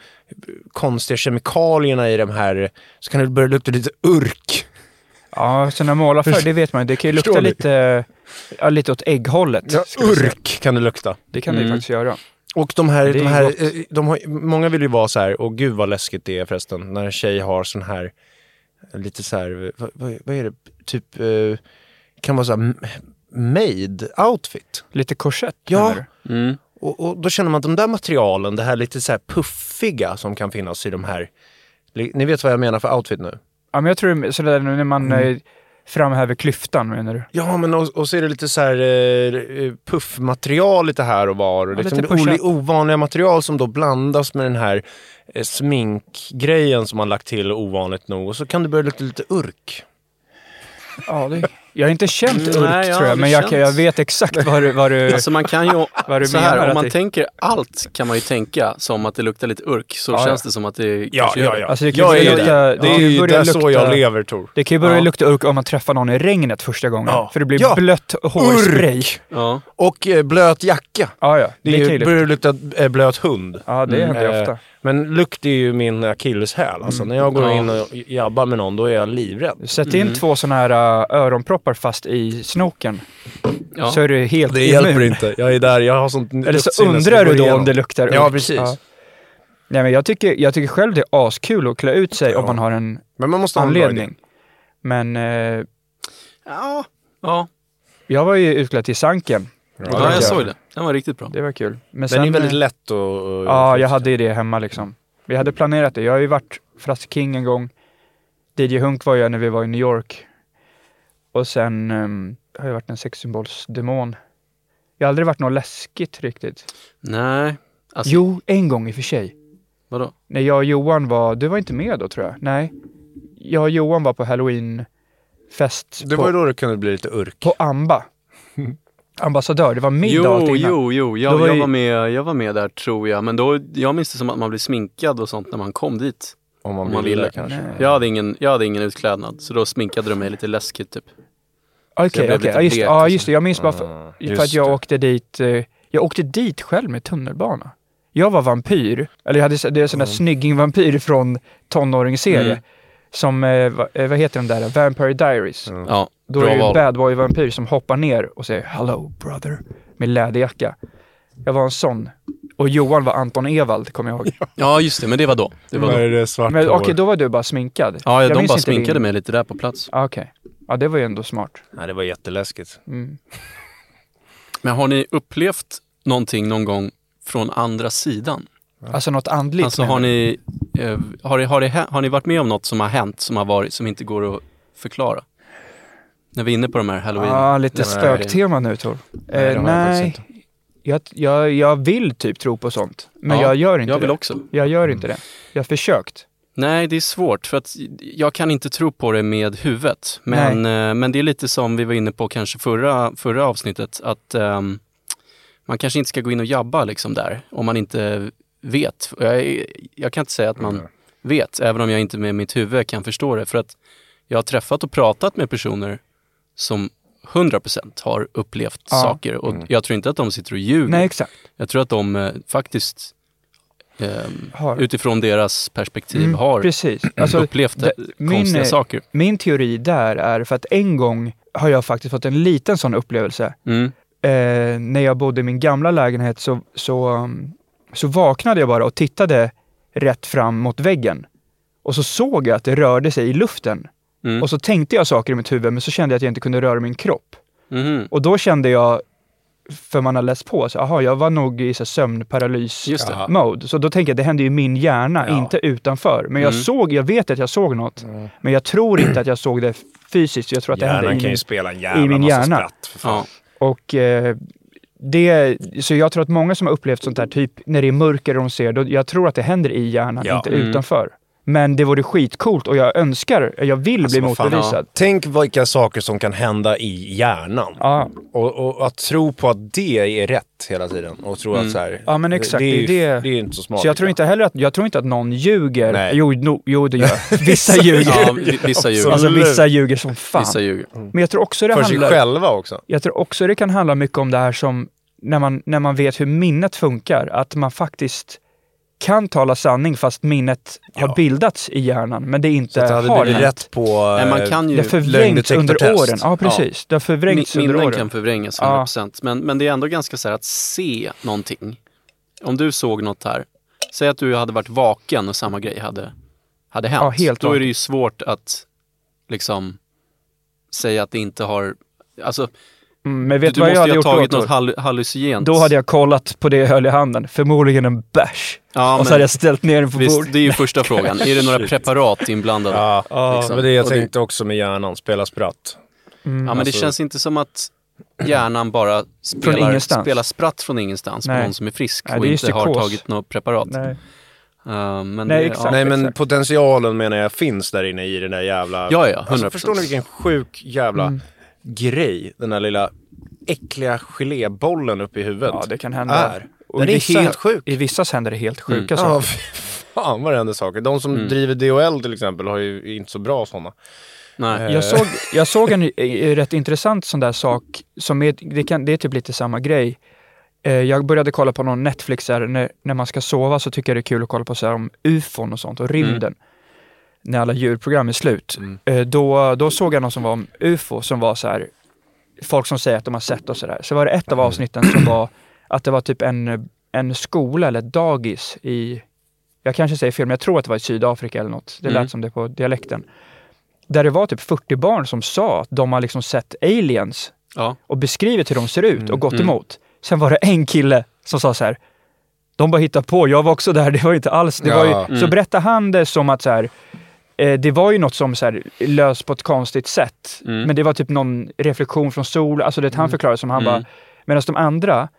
Speaker 1: konstiga kemikalierna i de här, så kan det börja lukta lite urk.
Speaker 3: Ja, sådana målarfärg, det vet man ju. Det kan ju lukta lite, ja, lite åt ägghållet.
Speaker 1: Ja, urk kan det lukta.
Speaker 3: Det kan det
Speaker 2: Mm.
Speaker 3: faktiskt göra.
Speaker 1: Och de här, de här eh, de har, många vill ju vara så här, och gud vad läskigt det är förresten, när en tjej har sån här, lite så här, vad, vad, vad är det, typ, eh, kan vara så här made outfit.
Speaker 3: Lite korsett.
Speaker 1: Ja.
Speaker 2: Mm.
Speaker 1: Och, och då känner man att de där materialen, det här lite så här puffiga som kan finnas i de här, ni vet vad jag menar för outfit nu?
Speaker 3: Ja, men jag tror sådär när man
Speaker 1: Mm.
Speaker 3: Eh, framhäver klyftan, menar du?
Speaker 1: Ja, men och, och så är det lite så här eh, puffmaterial lite här och var. Och
Speaker 3: Ja,
Speaker 1: liksom
Speaker 3: lite
Speaker 1: ovanliga material som då blandas med den här eh, sminkgrejen som man lagt till ovanligt nog. Och så kan det börja lukta lite urk.
Speaker 3: Ja, det... Jag har inte känt
Speaker 2: Mm,
Speaker 3: urk
Speaker 2: nej,
Speaker 3: tror jag, men jag, jag vet exakt vad du, vad du,
Speaker 2: Alltså man kan ju, [LAUGHS]
Speaker 3: vad du
Speaker 2: så
Speaker 3: menar.
Speaker 2: här, om man
Speaker 3: det,
Speaker 2: tänker allt kan man ju tänka som att det luktar lite urk så
Speaker 3: Ja,
Speaker 2: känns
Speaker 3: ja.
Speaker 2: det som att det
Speaker 1: Ja, ja,
Speaker 2: det.
Speaker 1: ja.
Speaker 3: Alltså, det kan
Speaker 1: jag
Speaker 3: ju
Speaker 1: är
Speaker 3: lukta- det
Speaker 1: Det är
Speaker 3: ju
Speaker 1: där så jag lever, Tor.
Speaker 3: det kan ju börja
Speaker 2: Ja.
Speaker 3: lukta urk om man träffar någon i regnet första gången.
Speaker 1: Ja.
Speaker 3: För det blir
Speaker 1: Ja.
Speaker 3: blött hårspray.
Speaker 2: Ja.
Speaker 1: Och eh, blöt jacka.
Speaker 3: Ja, ja.
Speaker 1: Det,
Speaker 3: Det, ju
Speaker 1: börjar lukta eh, blöt hund.
Speaker 3: Ja, det
Speaker 2: Mm.
Speaker 3: händer
Speaker 1: Eh,
Speaker 3: ofta.
Speaker 1: Men lukt är ju min akilleshäl. Alltså, när jag går
Speaker 2: Ja.
Speaker 1: in och jabbar med någon, då är jag livrädd.
Speaker 3: Sätt in
Speaker 2: Mm.
Speaker 3: två sådana här äh, öronproppar fast i snoken.
Speaker 2: Ja.
Speaker 3: Så är du helt
Speaker 1: Det hjälper
Speaker 3: immun.
Speaker 1: inte. Jag är där, jag har sånt
Speaker 3: Eller så undrar du då
Speaker 1: igenom.
Speaker 3: om det luktar
Speaker 1: Ja, precis.
Speaker 3: Nej, men jag, tycker, jag tycker själv det är askul att klä ut sig
Speaker 1: Ja.
Speaker 3: om man har en
Speaker 1: Men man måste
Speaker 3: anledning. Men eh,
Speaker 2: Ja. ja.
Speaker 3: jag var ju utklädd till Sanken.
Speaker 2: Ja, jag såg det. Den var riktigt bra.
Speaker 3: Det var kul. Men
Speaker 1: Den
Speaker 3: sen,
Speaker 1: är väldigt
Speaker 3: eh,
Speaker 1: lätt att... att-
Speaker 3: Ja, jag hade ju det hemma liksom. Vi hade planerat det. Jag har ju varit Frasse King en gång. DJ Hunk var jag när vi var i New York. Och sen ehm, har jag varit en sexsymbolsdemon. Jag har aldrig varit något läskigt riktigt.
Speaker 2: Nej. Alltså,
Speaker 3: Jo, en gång i och för sig.
Speaker 2: vadå?
Speaker 3: När jag och Johan var, du var inte med då tror jag? Nej. Jag och Johan var på halloweenfest
Speaker 1: Det
Speaker 3: på,
Speaker 1: var ju då det kunde bli lite urk.
Speaker 3: på Amba. [LAUGHS] Ambassadör, det var middag allt
Speaker 2: Jo,
Speaker 3: innan.
Speaker 2: jo, jo.
Speaker 3: Då
Speaker 2: Jag,
Speaker 3: var
Speaker 2: jag,
Speaker 3: ju-
Speaker 2: var med, jag var med där tror jag. Men då, jag minns det som att man blev sminkad och sånt när man kom dit.
Speaker 1: Om man,
Speaker 2: Om man
Speaker 1: ville,
Speaker 2: ville.
Speaker 1: kanske.
Speaker 3: Nej.
Speaker 2: Jag hade ingen, jag hade ingen utklädnad. Så då sminkade de mig lite läskigt typ.
Speaker 3: Okej, okej.
Speaker 2: lite
Speaker 3: Ja, just, ja, just det. Jag minns bara för,
Speaker 1: Ah,
Speaker 3: för att jag
Speaker 1: det.
Speaker 3: åkte dit. Eh, jag åkte dit själv med tunnelbana. Jag var vampyr. Eller jag hade så- det är en sån där snygging-vampyr från tonåringsserie.
Speaker 2: Mm.
Speaker 3: Som, eh, eh, vad heter den där? Vampire Diaries.
Speaker 1: Mm.
Speaker 2: Ja,
Speaker 3: Då är det ju bad boy vampyr som hoppar ner och säger Hello brother med läderjacka. Jag var en sån. Och Johan var Anton Ewald, kommer jag ihåg. [LAUGHS]
Speaker 2: Ja, just det. Men det var då. Det var då.
Speaker 3: Men okej, då var du bara sminkad.
Speaker 2: Ja,
Speaker 3: Jag
Speaker 2: de bara sminkade
Speaker 3: din-
Speaker 2: mig lite där på plats.
Speaker 3: Ah, Okej. Ja, det var ju ändå smart.
Speaker 1: Nej, det var jätteläskigt.
Speaker 3: Mm. [LAUGHS]
Speaker 2: Men har ni upplevt någonting någon gång från andra sidan?
Speaker 3: Alltså något andligt.
Speaker 2: Alltså har
Speaker 3: du?
Speaker 2: ni, eh, har, det, har, det, hä- har ni varit med om något som har hänt som har varit, som inte går att förklara? När vi är inne på de här halloween.
Speaker 3: Ja, lite
Speaker 1: Nej,
Speaker 3: spöktema nu Tor.
Speaker 1: Nej, det
Speaker 3: Eh, nej,
Speaker 1: faktiskt
Speaker 3: jag, jag, jag vill typ tro på sånt. Men
Speaker 2: Ja,
Speaker 3: jag gör inte
Speaker 2: jag vill
Speaker 3: det.
Speaker 2: också.
Speaker 3: Jag gör inte det. Jag har försökt.
Speaker 2: Nej, det är svårt för att jag kan inte tro på det med huvudet. Men, eh, men det är lite som vi var inne på kanske förra, förra avsnittet, att ehm, man kanske inte ska gå in och jabba liksom där om man inte vet. Jag, jag kan inte säga att man vet, även om jag inte med mitt huvud kan förstå det. För att jag har träffat och pratat med personer som 100% har upplevt
Speaker 3: Ja.
Speaker 2: saker och jag tror inte att de sitter och ljuger.
Speaker 3: Nej, exakt.
Speaker 2: Jag tror att de eh, faktiskt
Speaker 3: Har.
Speaker 2: utifrån deras perspektiv
Speaker 3: Mm,
Speaker 2: har
Speaker 3: Precis. [CLEARS THROAT] Alltså,
Speaker 2: upplevt
Speaker 3: det- min,
Speaker 2: konstiga
Speaker 3: eh,
Speaker 2: saker.
Speaker 3: min teori där är för att en gång har jag faktiskt fått en liten sån upplevelse.
Speaker 2: Mm.
Speaker 3: Eh, när jag bodde i min gamla lägenhet så, så, um, så vaknade jag bara och tittade rätt fram mot väggen. Och så såg jag att det rörde sig i luften.
Speaker 2: Mm.
Speaker 3: Och så tänkte jag saker i mitt huvud men så kände jag att jag inte kunde röra min kropp.
Speaker 2: Mhm.
Speaker 3: Och då kände jag, för man har läst på, så, aha, jag var nog i så här sömnparalys
Speaker 2: Just det.
Speaker 1: Jaha.
Speaker 3: mode. Så då tänker jag, det hände ju i min hjärna,
Speaker 1: Ja.
Speaker 3: inte utanför. Men jag
Speaker 2: Mm.
Speaker 3: såg, jag vet att jag såg något. Men jag tror inte att jag såg det fysiskt. Jag tror att det hände
Speaker 1: Hjärnan
Speaker 3: i
Speaker 1: kan ju
Speaker 3: min...
Speaker 1: spela en jävla
Speaker 3: i min hjärna.
Speaker 1: spratt.
Speaker 2: Ja.
Speaker 3: Och eh, det, så jag tror att många som har upplevt sånt där, typ när det är mörker och de ser, då, jag tror att det händer i hjärnan,
Speaker 1: Ja.
Speaker 3: inte
Speaker 2: Mm.
Speaker 3: utanför. Men det vore skitcoolt och jag önskar, jag vill
Speaker 1: Alltså,
Speaker 3: bli
Speaker 1: vad fan,
Speaker 3: motbevisad.
Speaker 1: Tänk vilka saker som kan hända i hjärnan.
Speaker 3: Ja,
Speaker 1: Och, och att tro på att det är rätt hela tiden. Och tro att så här,
Speaker 3: Ja, men exakt,
Speaker 1: Det, är,
Speaker 3: det
Speaker 1: ju-
Speaker 3: är det.
Speaker 1: det är inte så smart.
Speaker 3: så jag tror inte heller att, jag tror inte att någon ljuger.
Speaker 1: Nej.
Speaker 3: Jo, no, jo, det gör [LAUGHS] Vissa ljuger.
Speaker 2: Ja, vi- vissa ljuger.
Speaker 3: Alltså vissa ljuger som fan.
Speaker 2: Vissa ljuger.
Speaker 3: Men jag tror också det
Speaker 1: För sig
Speaker 3: handlar...
Speaker 1: själva också.
Speaker 3: Jag tror också det kan handla mycket om det här som när man, när man vet hur minnet funkar, att man faktiskt kan tala sanning fast minnet har
Speaker 1: Ja.
Speaker 3: bildats i hjärnan, men det inte
Speaker 1: Så att det hade
Speaker 3: har
Speaker 1: blivit
Speaker 3: hänt.
Speaker 1: rätt på
Speaker 2: Nej, man
Speaker 1: eh,
Speaker 2: kan ju...
Speaker 3: Det har förvrängts under åren. Ja, precis. Det har förvrängts
Speaker 2: Min-
Speaker 3: under
Speaker 2: Minnen
Speaker 3: åren.
Speaker 2: kan förvrängas
Speaker 3: Ja.
Speaker 2: 100%. Men, men det är ändå ganska så här att se någonting. Om du såg något här. Säg att du hade varit vaken och samma grej hade, hade hänt.
Speaker 3: Ja, helt
Speaker 2: Då är det ju svårt att liksom säga att det inte har... Alltså,
Speaker 3: Mm, men vet
Speaker 2: du
Speaker 3: du vad jag
Speaker 2: måste
Speaker 3: hade
Speaker 2: ha
Speaker 3: gjort
Speaker 2: tagit
Speaker 3: då?
Speaker 2: något hall hallucinogent.
Speaker 3: Då hade jag kollat på det jag höll i handen. Förmodligen en bärs.
Speaker 2: ja,
Speaker 3: och så
Speaker 2: men,
Speaker 3: hade jag ställt ner den på
Speaker 2: visst,
Speaker 3: bordet.
Speaker 2: det är ju första frågan. Är det några [LAUGHS] preparat inblandade?
Speaker 1: Ja,
Speaker 2: Liksom.
Speaker 1: det var det jag
Speaker 2: Och det-
Speaker 1: tänkte också med hjärnan. Spela spratt.
Speaker 3: Mm.
Speaker 2: Ja, men det
Speaker 1: Alltså-
Speaker 2: känns inte som att hjärnan bara spelar, spelar spratt från ingenstans
Speaker 3: Nej.
Speaker 2: på någon som är frisk
Speaker 3: Nej,
Speaker 2: och
Speaker 3: det är
Speaker 2: inte har
Speaker 3: psykos.
Speaker 2: tagit något preparat.
Speaker 3: Nej.
Speaker 2: Uh, men
Speaker 3: Nej,
Speaker 2: det,
Speaker 3: exakt.
Speaker 1: Nej men potentialen menar jag finns där inne i den där jävla...
Speaker 2: Ja, ja, 100%.
Speaker 1: Alltså, förstår ni vilken sjuk jävla
Speaker 3: Mm.
Speaker 1: Grej den där lilla äckliga gelébollen uppe i huvudet
Speaker 3: Ja, det kan hända.
Speaker 1: är?
Speaker 3: Och
Speaker 1: Den
Speaker 3: i
Speaker 1: är
Speaker 3: vissa-
Speaker 1: helt sjuk.
Speaker 3: I vissa händer det helt sjuka
Speaker 2: Mm.
Speaker 1: Ja,
Speaker 3: saker.
Speaker 1: fy fan vad det händer saker. De som
Speaker 2: Mm.
Speaker 1: driver DHL till exempel har ju inte så bra sådana.
Speaker 2: Nej.
Speaker 3: Jag såg, jag såg en eh, rätt intressant sån där sak, som är, det, kan, det är typ lite samma grej. Eh, Jag började kolla på någon Netflix, här, när, när man ska sova så tycker jag det är kul att kolla på så här om ufon och sånt och rymden. När alla djurprogram är slut.
Speaker 1: Mm.
Speaker 3: Eh, Då, då såg jag någon som var om ufo som var så här, folk som säger att de har sett och sådär. Så var det ett av avsnitten som var att det var typ en, en skola eller ett dagis i, jag kanske säger fel, men jag tror att det var i Sydafrika eller något. Det lät
Speaker 2: Mm.
Speaker 3: som det på dialekten. Där det var typ 40 barn som sa att de har liksom sett aliens
Speaker 2: Ja.
Speaker 3: och beskrivit hur de ser ut och gått
Speaker 2: Mm.
Speaker 3: emot. Sen var det en kille som sa så här, de bara hittar på, jag var också där, [LAUGHS] det var inte alls, det var
Speaker 1: Ja.
Speaker 3: ju,
Speaker 2: Mm.
Speaker 3: så berättade han det som att så här, det var ju något som så här, lös på ett konstigt sätt.
Speaker 2: Mm.
Speaker 3: Men det var typ någon reflektion från sol, alltså det han förklarade som han
Speaker 2: Mm.
Speaker 3: bara, medan de andra,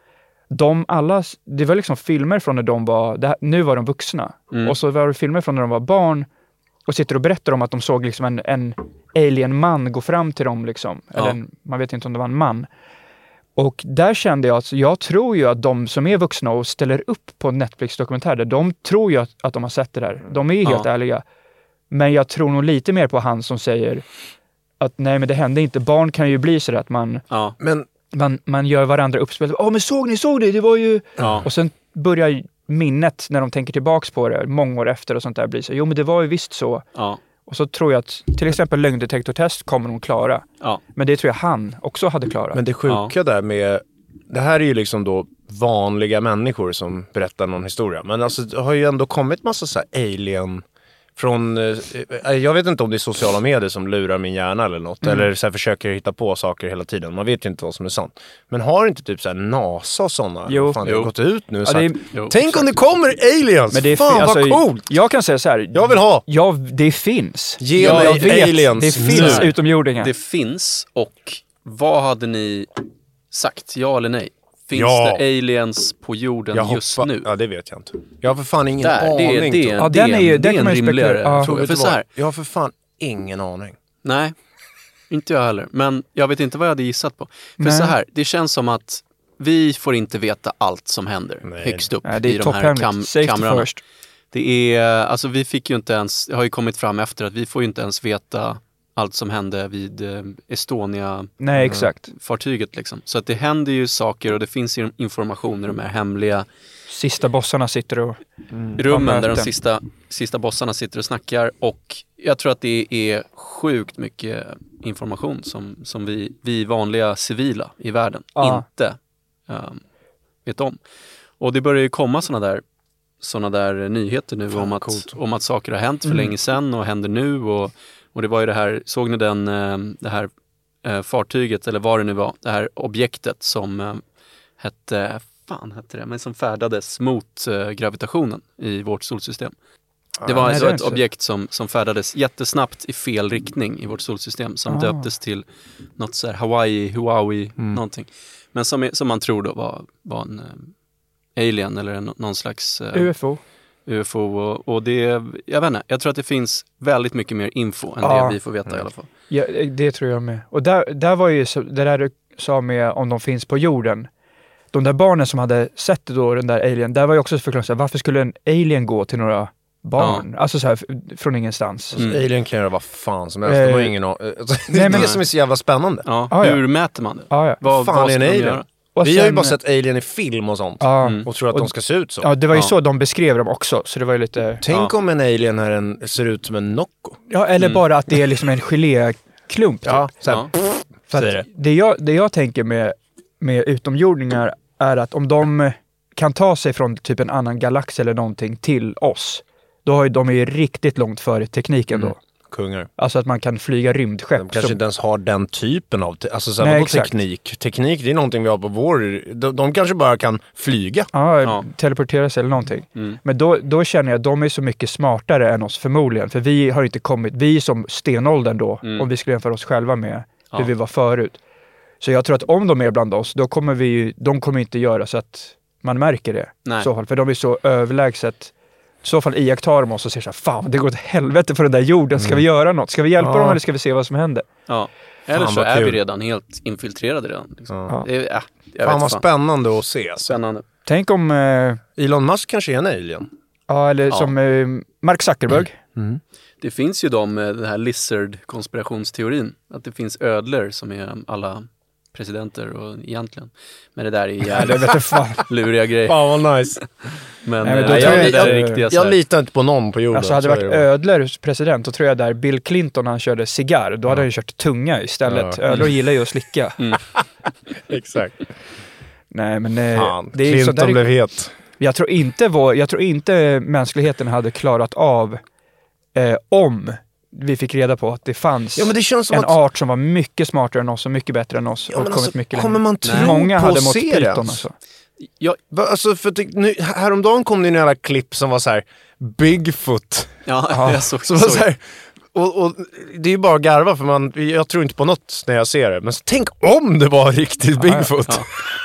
Speaker 3: de alla, det var liksom filmer från när de var, här, nu var de vuxna.
Speaker 2: Mm.
Speaker 3: Och så var det filmer från när de var barn och sitter och berättar om att de såg liksom en, en alien-man gå fram till dem. Liksom.
Speaker 2: Ja.
Speaker 3: Eller en, man vet inte om det var en man. Och där kände jag att jag tror ju att de som är vuxna och ställer upp på Netflix-dokumentärer, de tror ju att, att de har sett det där. De är ju helt
Speaker 2: Ja.
Speaker 3: ärliga. Men jag tror nog lite mer på han som säger att nej, men det hände inte. Barn kan ju bli sådär att man,
Speaker 2: Ja.
Speaker 1: Men
Speaker 3: man, man gör varandra uppspel. Ja, men såg ni, såg ni? Det var ju...
Speaker 2: Ja.
Speaker 3: Och sen börjar minnet, när de tänker tillbaks på det, många år efter och sånt där, bli så jo men det var ju visst så.
Speaker 2: Ja.
Speaker 3: Och så tror jag att till exempel lögndetektortest kommer de klara.
Speaker 2: Ja.
Speaker 3: Men det tror jag han också hade klarat.
Speaker 1: Men det sjuka där med, det här är ju liksom då vanliga människor som berättar någon historia. Men alltså det har ju ändå kommit massa så här alien från, eh, jag vet inte om det är sociala medier som lurar min hjärna eller något.
Speaker 3: Mm.
Speaker 1: Eller så här, försöker hitta på saker hela tiden. Man vet ju inte vad som är sant. Men har inte typ så här NASA och sådana
Speaker 3: Jo.
Speaker 1: fan, det har
Speaker 2: Jo.
Speaker 1: gått ut nu
Speaker 3: Ja, det är-
Speaker 1: sagt,
Speaker 2: Jo,
Speaker 1: Tänk om det kommer aliens!
Speaker 3: Men det är
Speaker 1: fan
Speaker 3: alltså,
Speaker 1: vad coolt!
Speaker 3: Jag kan säga så här.
Speaker 1: Jag vill ha!
Speaker 3: Ja, det finns.
Speaker 1: Ge
Speaker 2: Ja,
Speaker 1: mig
Speaker 3: vet,
Speaker 1: aliens
Speaker 3: Det finns
Speaker 1: nu.
Speaker 3: utomjordingar.
Speaker 2: Det finns och vad hade ni sagt? Ja eller nej? Finns
Speaker 1: Ja.
Speaker 2: det aliens på jorden
Speaker 1: Jag
Speaker 2: just
Speaker 1: hoppa-
Speaker 2: nu?
Speaker 1: Ja, det vet jag inte. Jag har för fan ingen
Speaker 2: Där, det,
Speaker 1: aning.
Speaker 2: är- det, är-
Speaker 3: Ja,
Speaker 2: det,
Speaker 3: den är ju-
Speaker 2: det är
Speaker 3: kan
Speaker 2: en rimligare
Speaker 3: spekulera. Ja.
Speaker 1: Vet
Speaker 2: För så här,
Speaker 1: Jag har för fan ingen aning.
Speaker 2: nej, inte jag heller. Men jag vet inte vad jag hade gissat på. För
Speaker 3: Nej.
Speaker 2: så här, det känns som att vi får inte veta allt som händer
Speaker 1: Nej.
Speaker 2: högst upp
Speaker 3: Nej, det
Speaker 2: i de här kam- kamrarna.
Speaker 3: first.
Speaker 2: Det är, alltså vi fick ju inte ens, det har ju kommit fram efter att vi får ju inte ens veta allt som hände vid eh, Estonia-fartyget
Speaker 3: exakt.
Speaker 2: liksom. Så att det händer ju saker och det finns ju information i de här hemliga
Speaker 3: Sista bossarna sitter och...
Speaker 2: rummen där de sista, sista bossarna sitter och snackar och jag tror att det är sjukt mycket information som, som vi, vi vanliga civila i världen
Speaker 3: Ja.
Speaker 2: inte ehm, vet om. Och det börjar ju komma sådana där, såna där nyheter nu
Speaker 1: Fan,
Speaker 2: om att,
Speaker 1: coolt.
Speaker 2: om att saker har hänt för
Speaker 3: Mm.
Speaker 2: länge sedan och händer nu och, och det var ju det här, såg ni den, eh, det här eh, fartyget eller vad det nu var, det här objektet som eh, hette, fan hette det, men som färdades mot gravitationen i vårt solsystem. Det var
Speaker 3: nej,
Speaker 2: alltså
Speaker 3: jag
Speaker 2: ett objekt som, som färdades jättesnabbt i fel riktning i vårt solsystem som
Speaker 3: Ah.
Speaker 2: döptes till något så här Hawaii, Huawei,
Speaker 1: Mm.
Speaker 2: någonting. Men som, som man tror då var, var en alien eller en, någon slags
Speaker 3: UFO.
Speaker 2: UFO. Och, och det, jag vet inte, jag tror att det finns väldigt mycket mer info än
Speaker 3: Ja.
Speaker 2: det vi får veta i alla fall.
Speaker 3: Ja, det tror jag med. Och där, där var ju så, det där du sa med om de finns på jorden. De där barnen som hade sett då den där alien, där var ju också förklarat så här, varför skulle en alien gå till några barn? Alltså så här från ingenstans.
Speaker 2: Mm.
Speaker 1: Alien kan göra vad fan som helst. De har
Speaker 3: Eh,
Speaker 1: ingen. Alltså, [LAUGHS] Det
Speaker 3: nej,
Speaker 1: är
Speaker 3: men-
Speaker 1: det som är så jävla spännande.
Speaker 2: Ja,
Speaker 3: Ah, ja.
Speaker 2: hur mäter man det?
Speaker 3: Ja, ja.
Speaker 2: Vad,
Speaker 1: Fan,
Speaker 2: vad
Speaker 1: är en alien? Vi har ju
Speaker 3: sen-
Speaker 1: bara sett Alien i film och sånt.
Speaker 3: Ja,
Speaker 2: Mm.
Speaker 1: Och tror att
Speaker 3: Och-
Speaker 1: de ska se ut så.
Speaker 3: ja, det var ju
Speaker 2: Ja.
Speaker 3: så de beskrev dem också. Så det var ju lite...
Speaker 1: Tänk om en alien är en, ser ut som en Nocco.
Speaker 3: Ja, eller
Speaker 2: Mm.
Speaker 3: bara att det är liksom en geléklump. typ.
Speaker 1: så här,
Speaker 2: Ja.
Speaker 3: För
Speaker 1: säger
Speaker 3: att det, jag, det jag tänker med, med utomjordingar är att om de kan ta sig från typ en annan galax eller någonting till oss, då har ju de är ju riktigt långt före tekniken
Speaker 1: Mm.
Speaker 3: då.
Speaker 1: Kungar.
Speaker 3: Alltså att man kan flyga rymdskepp.
Speaker 1: De kanske
Speaker 3: som-
Speaker 1: inte ens har den typen av te- alltså, så här,
Speaker 3: Nej,
Speaker 1: teknik. Teknik, det är någonting vi har på vår... De, de kanske bara kan flyga.
Speaker 3: Ja,
Speaker 2: Ja.
Speaker 3: teleportera sig eller någonting.
Speaker 2: Mm.
Speaker 3: Men då, då känner jag att de är så mycket smartare än oss förmodligen. För vi har inte kommit, vi är som stenåldern då,
Speaker 2: Mm.
Speaker 3: om vi skulle jämföra oss själva med
Speaker 2: Ja.
Speaker 3: hur vi var förut. Så jag tror att om de är bland oss, då kommer vi ju- de kommer inte göra så att man märker det.
Speaker 2: Nej.
Speaker 3: I så fall, för de är så överlägset. Så fall iakttar de oss och säger så här, fan det går åt helvete på den där jorden, ska vi göra något? Ska vi hjälpa
Speaker 1: Ja.
Speaker 3: dem eller ska vi se vad som händer?
Speaker 2: Ja. Eller så är vi
Speaker 1: kul.
Speaker 2: redan helt infiltrerade redan. Liksom.
Speaker 1: Ja.
Speaker 2: Det är, ja, jag
Speaker 1: Fan vad
Speaker 2: fan.
Speaker 1: spännande att se.
Speaker 2: Spännande.
Speaker 3: Tänk om, eh,
Speaker 1: Elon Musk kanske är en alien.
Speaker 3: ja eller
Speaker 2: Ja.
Speaker 3: som eh, Mark Zuckerberg.
Speaker 2: Det finns ju de den här lizard-konspirationsteorin. Att det finns ödlor som är alla presidenter och egentligen. Men det där är [LAUGHS]
Speaker 3: Eller
Speaker 2: jävligt luriga grejer.
Speaker 1: Fan vad nice.
Speaker 2: Men,
Speaker 3: Nej, men
Speaker 2: det
Speaker 3: jag-
Speaker 2: är
Speaker 3: jag-
Speaker 2: riktiga
Speaker 1: Jag litar inte på någon på jorden.
Speaker 3: Alltså hade det varit ödlor president, då tror jag där Bill Clinton han körde cigarr, då hade han ju kört tunga istället.
Speaker 1: Ja.
Speaker 3: Ödlor gillar ju att slicka. [LAUGHS]
Speaker 1: Exakt.
Speaker 3: Nej men eh,
Speaker 1: Fan,
Speaker 3: det är ju
Speaker 1: Clinton
Speaker 3: där,
Speaker 1: blev het.
Speaker 3: jag, tror inte vår, jag tror inte mänskligheten hade klarat av eh, om vi fick reda på att det fanns
Speaker 1: Ja men det känns som
Speaker 3: en
Speaker 1: att...
Speaker 3: art som var mycket smartare än oss och mycket bättre än oss
Speaker 1: Ja,
Speaker 3: och kommit
Speaker 1: alltså,
Speaker 3: mycket
Speaker 1: kommer
Speaker 3: längre.
Speaker 1: man tro
Speaker 2: Nej.
Speaker 3: Många
Speaker 1: på
Speaker 3: hade mått pyton
Speaker 1: det?
Speaker 3: alltså.
Speaker 2: Ja,
Speaker 1: Va, alltså, för det, nu, häromdagen kom det ju några klipp som var så här Bigfoot.
Speaker 2: ja,
Speaker 3: Ja.
Speaker 2: jag såg,
Speaker 1: Så var
Speaker 2: såg.
Speaker 1: så här, och, och det är ju bara att garva för man, jag tror inte på något när jag ser det. Men så, tänk om det var riktigt Bigfoot.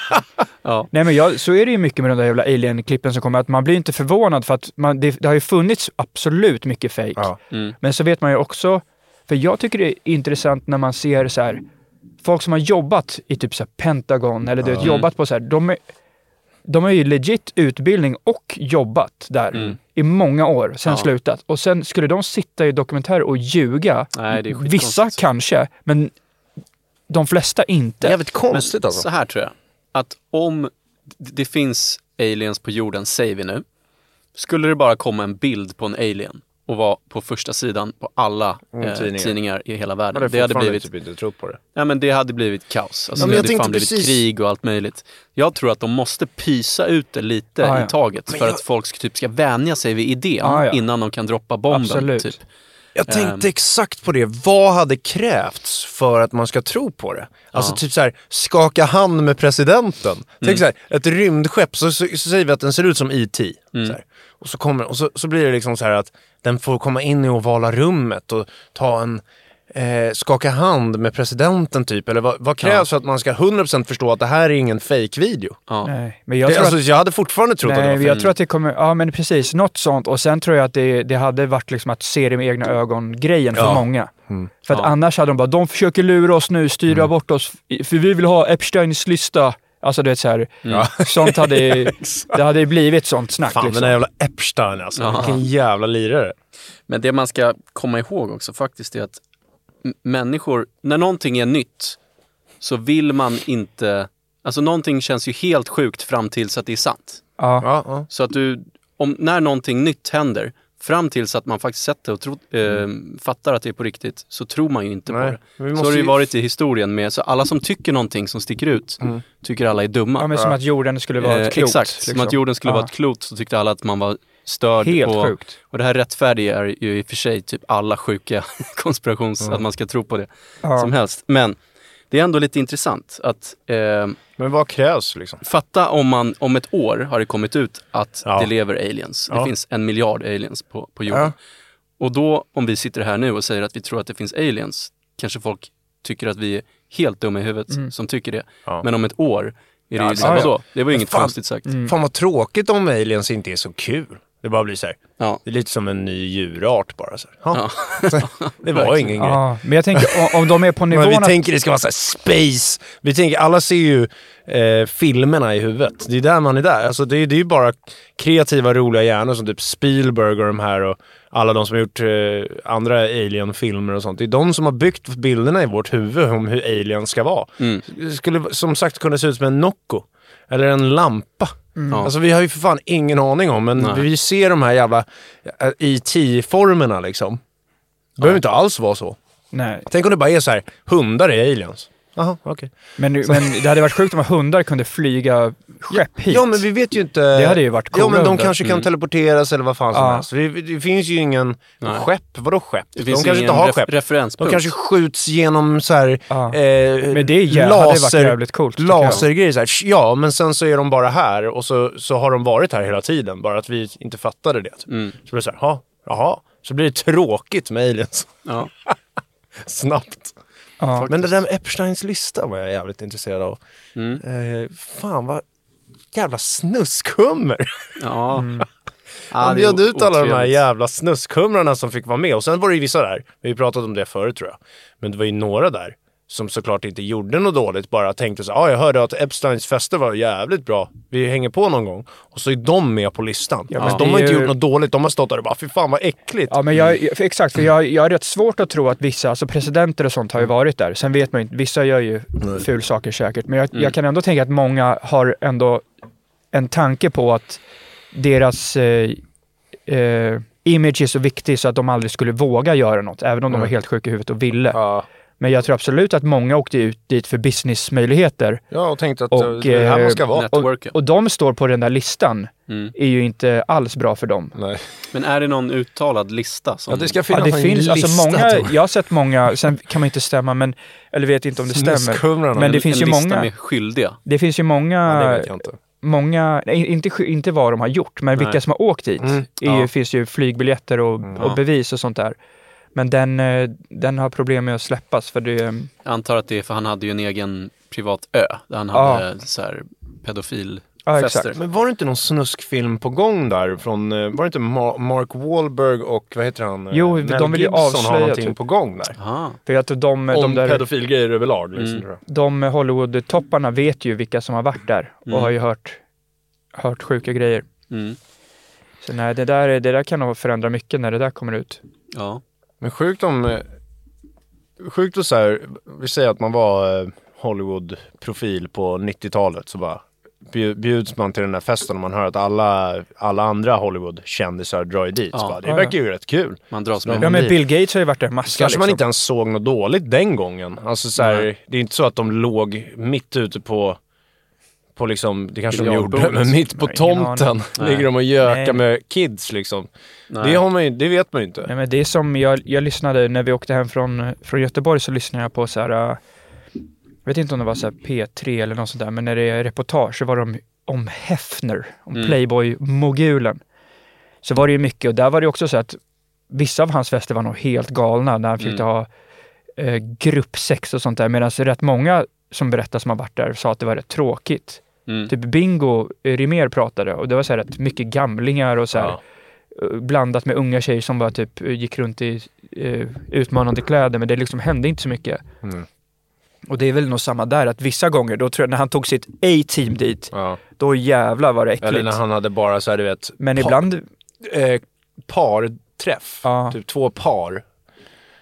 Speaker 2: Ja. [LAUGHS] Ja.
Speaker 3: Nej men jag, så är det ju mycket med de där jävla alien-klippen som kommer, att man blir inte förvånad för att man, det, det har ju funnits absolut mycket fake.
Speaker 1: Ja.
Speaker 2: Mm.
Speaker 3: Men så vet man ju också, för jag tycker det är intressant när man ser så här, folk som har jobbat i typ så här Pentagon eller du vet, jobbat på så här, de, är, de har ju legit utbildning och jobbat där
Speaker 2: Mm.
Speaker 3: I många år, sen
Speaker 2: Ja.
Speaker 3: slutat. Och sen skulle de sitta i dokumentärer och ljuga.
Speaker 2: Nej, det är
Speaker 3: Vissa kanske, men de flesta inte.
Speaker 1: Jävligt konstigt alltså.
Speaker 2: Så här tror jag, att om det finns aliens på jorden, säger vi nu. Skulle det bara komma en bild på en alien och vara på första sidan på alla
Speaker 1: Mm,
Speaker 2: eh,
Speaker 1: tidningar.
Speaker 2: tidningar. i hela världen.
Speaker 1: hade
Speaker 2: Det hade
Speaker 1: fortfarande
Speaker 2: blivit,
Speaker 1: typ inte trott på det.
Speaker 2: ja, men det hade blivit kaos. Alltså,
Speaker 1: Ja, men
Speaker 2: det hade fan blivit
Speaker 1: precis-
Speaker 2: krig och allt möjligt. Jag tror att de måste pysa ut det lite
Speaker 3: Ja, ja.
Speaker 2: i taget
Speaker 1: Men
Speaker 2: för
Speaker 1: jag-
Speaker 2: att folk ska, typ ska vänja sig vid idén
Speaker 3: Ja, ja.
Speaker 2: innan de kan droppa bomben.
Speaker 3: Absolut.
Speaker 2: Typ.
Speaker 1: Jag tänkte
Speaker 2: Ehm.
Speaker 1: exakt på det. Vad hade krävts för att man ska tro på det? Alltså typ så här, skaka hand med presidenten.
Speaker 2: Mm.
Speaker 1: Tänk så här, ett rymdskepp, så, så, så säger vi att den ser ut som E.T.
Speaker 2: Mm.
Speaker 1: Och, så, kommer, och så, så blir det liksom så här att den får komma in i ovala rummet och ta en Eh, skaka hand med presidenten typ, eller vad, vad krävs
Speaker 2: Ja.
Speaker 1: för att man ska 100% förstå att det här är ingen fake-video?
Speaker 2: Ja.
Speaker 3: Nej, men jag
Speaker 1: Det,
Speaker 3: tror
Speaker 1: alltså,
Speaker 3: att,
Speaker 1: jag hade fortfarande trott att det
Speaker 3: nej,
Speaker 1: var
Speaker 3: jag
Speaker 1: fake.
Speaker 3: tror att det kommer, ja men precis, något sånt. Och sen tror jag att det, det hade varit liksom att se det med egna ögon-grejen för
Speaker 1: Ja.
Speaker 3: många.
Speaker 1: Mm.
Speaker 3: För att
Speaker 2: Ja.
Speaker 3: annars hade de bara, de försöker lura oss nu, styra bort oss, för vi vill ha Epsteins lista. Alltså du vet såhär,
Speaker 2: Mm.
Speaker 3: sånt hade, [LAUGHS] det hade blivit sånt snack
Speaker 1: Fan
Speaker 3: liksom.
Speaker 1: den där jävla Epstein alltså,
Speaker 2: Ja.
Speaker 1: vilken jävla lirare.
Speaker 2: Men det man ska komma ihåg också faktiskt är att människor, när någonting är nytt så vill man inte, alltså någonting känns ju helt sjukt fram tills att det är sant.
Speaker 3: Ja.
Speaker 1: Ja, ja.
Speaker 2: Så att du, om, när någonting nytt händer, fram tills att man faktiskt sett det och tro, eh, fattar att det är på riktigt, så tror man ju inte
Speaker 1: Nej,
Speaker 2: på det. Så har det ju varit i historien med, så alla som tycker någonting som sticker ut,
Speaker 1: Mm.
Speaker 2: tycker alla är dumma.
Speaker 3: ja, men som att jorden skulle vara
Speaker 2: Eh,
Speaker 3: ett klot.
Speaker 2: Exakt, som
Speaker 3: liksom.
Speaker 2: att jorden skulle
Speaker 3: Ja.
Speaker 2: vara ett klot så tyckte alla att man var störd.
Speaker 3: Helt
Speaker 2: och,
Speaker 3: sjukt.
Speaker 2: och det här rättfärdigar ju i och för sig typ alla sjuka [LAUGHS] konspirations,
Speaker 1: Mm.
Speaker 2: att man ska tro på det
Speaker 3: Ja.
Speaker 2: som helst. Men det är ändå lite intressant att eh,
Speaker 1: Men vad krävs liksom?
Speaker 2: fatta om man om ett år har det kommit ut att
Speaker 1: Ja.
Speaker 2: det lever aliens. Det
Speaker 1: Ja.
Speaker 2: finns en miljard aliens på, på jorden.
Speaker 1: Ja.
Speaker 2: Och då om vi sitter här nu och säger att vi tror att det finns aliens, kanske folk tycker att vi är helt dumma i huvudet
Speaker 3: Mm.
Speaker 2: som tycker det.
Speaker 1: Ja.
Speaker 2: Men om ett år är det
Speaker 1: Ja,
Speaker 2: ju såhär,
Speaker 1: ja?
Speaker 2: Det var ju inget
Speaker 1: fan.
Speaker 2: konstigt sagt.
Speaker 3: Mm.
Speaker 1: Fan vad tråkigt om aliens inte är så kul. Det bara blir så här.
Speaker 2: Ja.
Speaker 1: Det är lite som en ny djurart bara. Så här. Ja. [LAUGHS] Det var ingen grej.
Speaker 3: Ja, men jag tänker om, om de är på [LAUGHS]
Speaker 1: Men
Speaker 3: nivån
Speaker 1: vi
Speaker 3: att...
Speaker 1: tänker det ska vara så här space. Vi tänker, alla ser ju eh, filmerna i huvudet. Det är där man är där. Alltså det, är- det är ju bara kreativa, roliga hjärnor som typ Spielberg och de här och alla de som har gjort eh, andra alien-filmer och sånt. Det är de som har byggt bilderna i vårt huvud om hur alien ska vara.
Speaker 2: Mm.
Speaker 1: Det skulle som sagt kunna se ut som en Nocco. Eller en lampa.
Speaker 2: Ja.
Speaker 1: Alltså vi har ju för fan ingen aning om, men
Speaker 2: Nej.
Speaker 1: vi ser de här jävla eh, IT-formerna liksom. Det behöver inte alls vara så.
Speaker 3: Nej,
Speaker 1: Tänk om det bara är så här, hundar är aliens. Jaha, okej.
Speaker 3: men, nu- men det hade varit sjukt om hundar kunde flyga skepp hit.
Speaker 1: Ja, men vi vet ju inte...
Speaker 3: Det hade ju varit
Speaker 1: Ja,
Speaker 3: coola
Speaker 1: men de
Speaker 3: hundar.
Speaker 1: kanske kan
Speaker 2: Mm.
Speaker 1: teleporteras eller vad fan som
Speaker 3: Ja.
Speaker 1: helst. Det, det finns ju ingen
Speaker 2: Nej.
Speaker 1: skepp. Vadå skepp?
Speaker 2: Det
Speaker 1: de
Speaker 2: finns
Speaker 1: kanske
Speaker 2: ingen
Speaker 1: inte har
Speaker 2: ref-
Speaker 1: skepp. De
Speaker 2: referenspunkt.
Speaker 1: kanske skjuts genom så här...
Speaker 3: Ja.
Speaker 1: Eh,
Speaker 3: Men det är jä- hade varit jävligt coolt.
Speaker 1: Lasergrejer så här. Ja, men sen så är de bara här och så, så har de varit här hela tiden. Bara att vi inte fattade det. Typ.
Speaker 2: Mm.
Speaker 1: Så blir det så här, jaha. Så blir det tråkigt med aliens.
Speaker 2: Ja. [LAUGHS]
Speaker 1: Snabbt.
Speaker 3: Ja.
Speaker 1: Men det där med Epsteins lista var jag jävligt intresserad av.
Speaker 2: Mm.
Speaker 1: Eh, fan vad jävla snuskhummer.
Speaker 2: Ja. [LAUGHS]
Speaker 3: Mm.
Speaker 1: Han bjöd ut alla de här jävla snuskhumrarna som fick vara med. Och sen var det ju vissa där, vi har pratat om det förut tror jag. Men det var ju några där som såklart inte gjorde något dåligt, bara tänkte så ja ah, jag hörde att Epsteins fester var jävligt bra, vi hänger på någon gång. Och så är de med på listan.
Speaker 3: Ja,
Speaker 1: men
Speaker 3: men
Speaker 1: de har
Speaker 3: är
Speaker 1: inte
Speaker 3: ju-
Speaker 1: gjort något dåligt, de har stått där och bara fy fan vad äckligt.
Speaker 3: Ja, men jag, för exakt, för jag, jag har rätt svårt att tro att vissa, alltså presidenter och sånt har ju varit där. Sen vet man ju inte, vissa gör ju ful saker säkert. Men jag,
Speaker 2: Mm.
Speaker 3: jag kan ändå tänka att många har ändå en tanke på att deras eh, eh, image är så viktig så att de aldrig skulle våga göra något, även om de var helt sjuka i huvudet och ville.
Speaker 1: Ja,
Speaker 3: Men jag tror absolut att många åkte ut dit för businessmöjligheter.
Speaker 1: ja och tänkte att
Speaker 3: Och,
Speaker 1: eh, det är här man ska
Speaker 3: eh,
Speaker 1: vara.
Speaker 2: Networken.
Speaker 3: Och de står på den där listan,
Speaker 2: Mm.
Speaker 3: är ju inte alls bra för dem.
Speaker 1: Nej.
Speaker 2: Men är det någon uttalad lista? Som...
Speaker 1: Ja, det ska
Speaker 3: Ja,
Speaker 1: finnas
Speaker 3: det
Speaker 1: en
Speaker 3: finns
Speaker 1: lista.
Speaker 3: alltså många,
Speaker 1: jag.
Speaker 3: jag har sett många, sen kan man inte stämma, men, eller vet inte om det stämmer. Men det
Speaker 2: en,
Speaker 3: finns
Speaker 2: en
Speaker 3: ju
Speaker 2: lista
Speaker 3: många-
Speaker 2: med skyldiga.
Speaker 3: Det finns ju många,
Speaker 1: Ja, det vet jag inte.
Speaker 3: många nej, inte, inte vad de har gjort, men
Speaker 2: Nej.
Speaker 3: vilka som har åkt dit.
Speaker 1: Mm,
Speaker 3: ju,
Speaker 2: ja.
Speaker 3: finns ju flygbiljetter och,
Speaker 1: Mm.
Speaker 3: och
Speaker 2: Ja.
Speaker 3: bevis och sånt där. Men den, eh, den har problem med att släppas för det...
Speaker 2: Jag antar att det är för han hade ju en egen privat ö där han
Speaker 3: Ja.
Speaker 2: hade så här pedofilfester.
Speaker 3: Ja, exakt.
Speaker 1: Men var det inte någon snuskfilm på gång där? Från, eh, var det inte Ma- Mark Wahlberg och vad heter han? Eh,
Speaker 3: Jo,
Speaker 1: Mel
Speaker 3: de vill ju
Speaker 1: Gibson
Speaker 3: avslöja
Speaker 1: har någonting
Speaker 3: typ.
Speaker 1: på gång där.
Speaker 2: Aha.
Speaker 3: För tror de, de,
Speaker 1: Om
Speaker 3: där,
Speaker 1: pedofilgrejer överlag. Liksom,
Speaker 2: Mm.
Speaker 3: de Hollywood-topparna vet ju vilka som har varit där och
Speaker 2: Mm.
Speaker 3: har ju hört, hört sjuka grejer.
Speaker 2: Mm.
Speaker 3: Så nej, det där, det där kan nog förändra mycket när det där kommer ut.
Speaker 2: Ja.
Speaker 1: Men sjukt om... eh, Sjukt att så här, vi säger att man var eh, Hollywood-profil på 90-talet så bara bju- bjuds man till den här festen och man hör att alla, alla andra Hollywood-kändisar drar ju dit.
Speaker 2: Ja.
Speaker 1: Så bara, det
Speaker 3: Ja,
Speaker 1: verkar ju rätt kul.
Speaker 2: Man dras
Speaker 1: Ja,
Speaker 3: Ja
Speaker 2: med.
Speaker 3: men. Bill Gates har ju varit där massa
Speaker 1: Kanske man
Speaker 3: liksom.
Speaker 1: inte ens såg något dåligt den gången. Alltså så här, det är inte så att de låg mitt ute på, på liksom, det kanske de gjorde, men mitt på tomten ligger de och gökar med kids liksom.
Speaker 2: Nej.
Speaker 1: Det, har man ju, det vet man ju inte.
Speaker 3: Nej, men det är som jag, jag lyssnade när vi åkte hem från, från Göteborg så lyssnade jag på så här, äh, jag vet inte om det var så här P3 eller något sånt där, men när det är reportage så var de om Hefner, om
Speaker 2: Mm.
Speaker 3: Playboy-mogulen. Så var det ju mycket och där var det också så att vissa av hans fester var nog helt galna när han försökte
Speaker 2: Mm.
Speaker 3: ha eh, gruppsex och sånt där, medan rätt många som berättar som har varit där sa att det var rätt tråkigt.
Speaker 2: Mm.
Speaker 3: Typ Bingo eh, Rimér pratade och det var så här rätt mycket gamlingar och så här,
Speaker 1: Ja.
Speaker 3: Eh, blandat med unga tjejer som bara typ eh, gick runt i eh, utmanande kläder men det liksom hände inte så mycket.
Speaker 1: Mm.
Speaker 3: Och det är väl nog samma där att vissa gånger, då tror jag när han tog sitt A-team dit,
Speaker 1: Ja.
Speaker 3: då jävlar var det äckligt.
Speaker 1: Eller när han hade bara så här, du vet,
Speaker 3: Men
Speaker 1: pa-
Speaker 3: ibland,
Speaker 1: eh, parträff.
Speaker 3: Ja.
Speaker 1: Typ två par.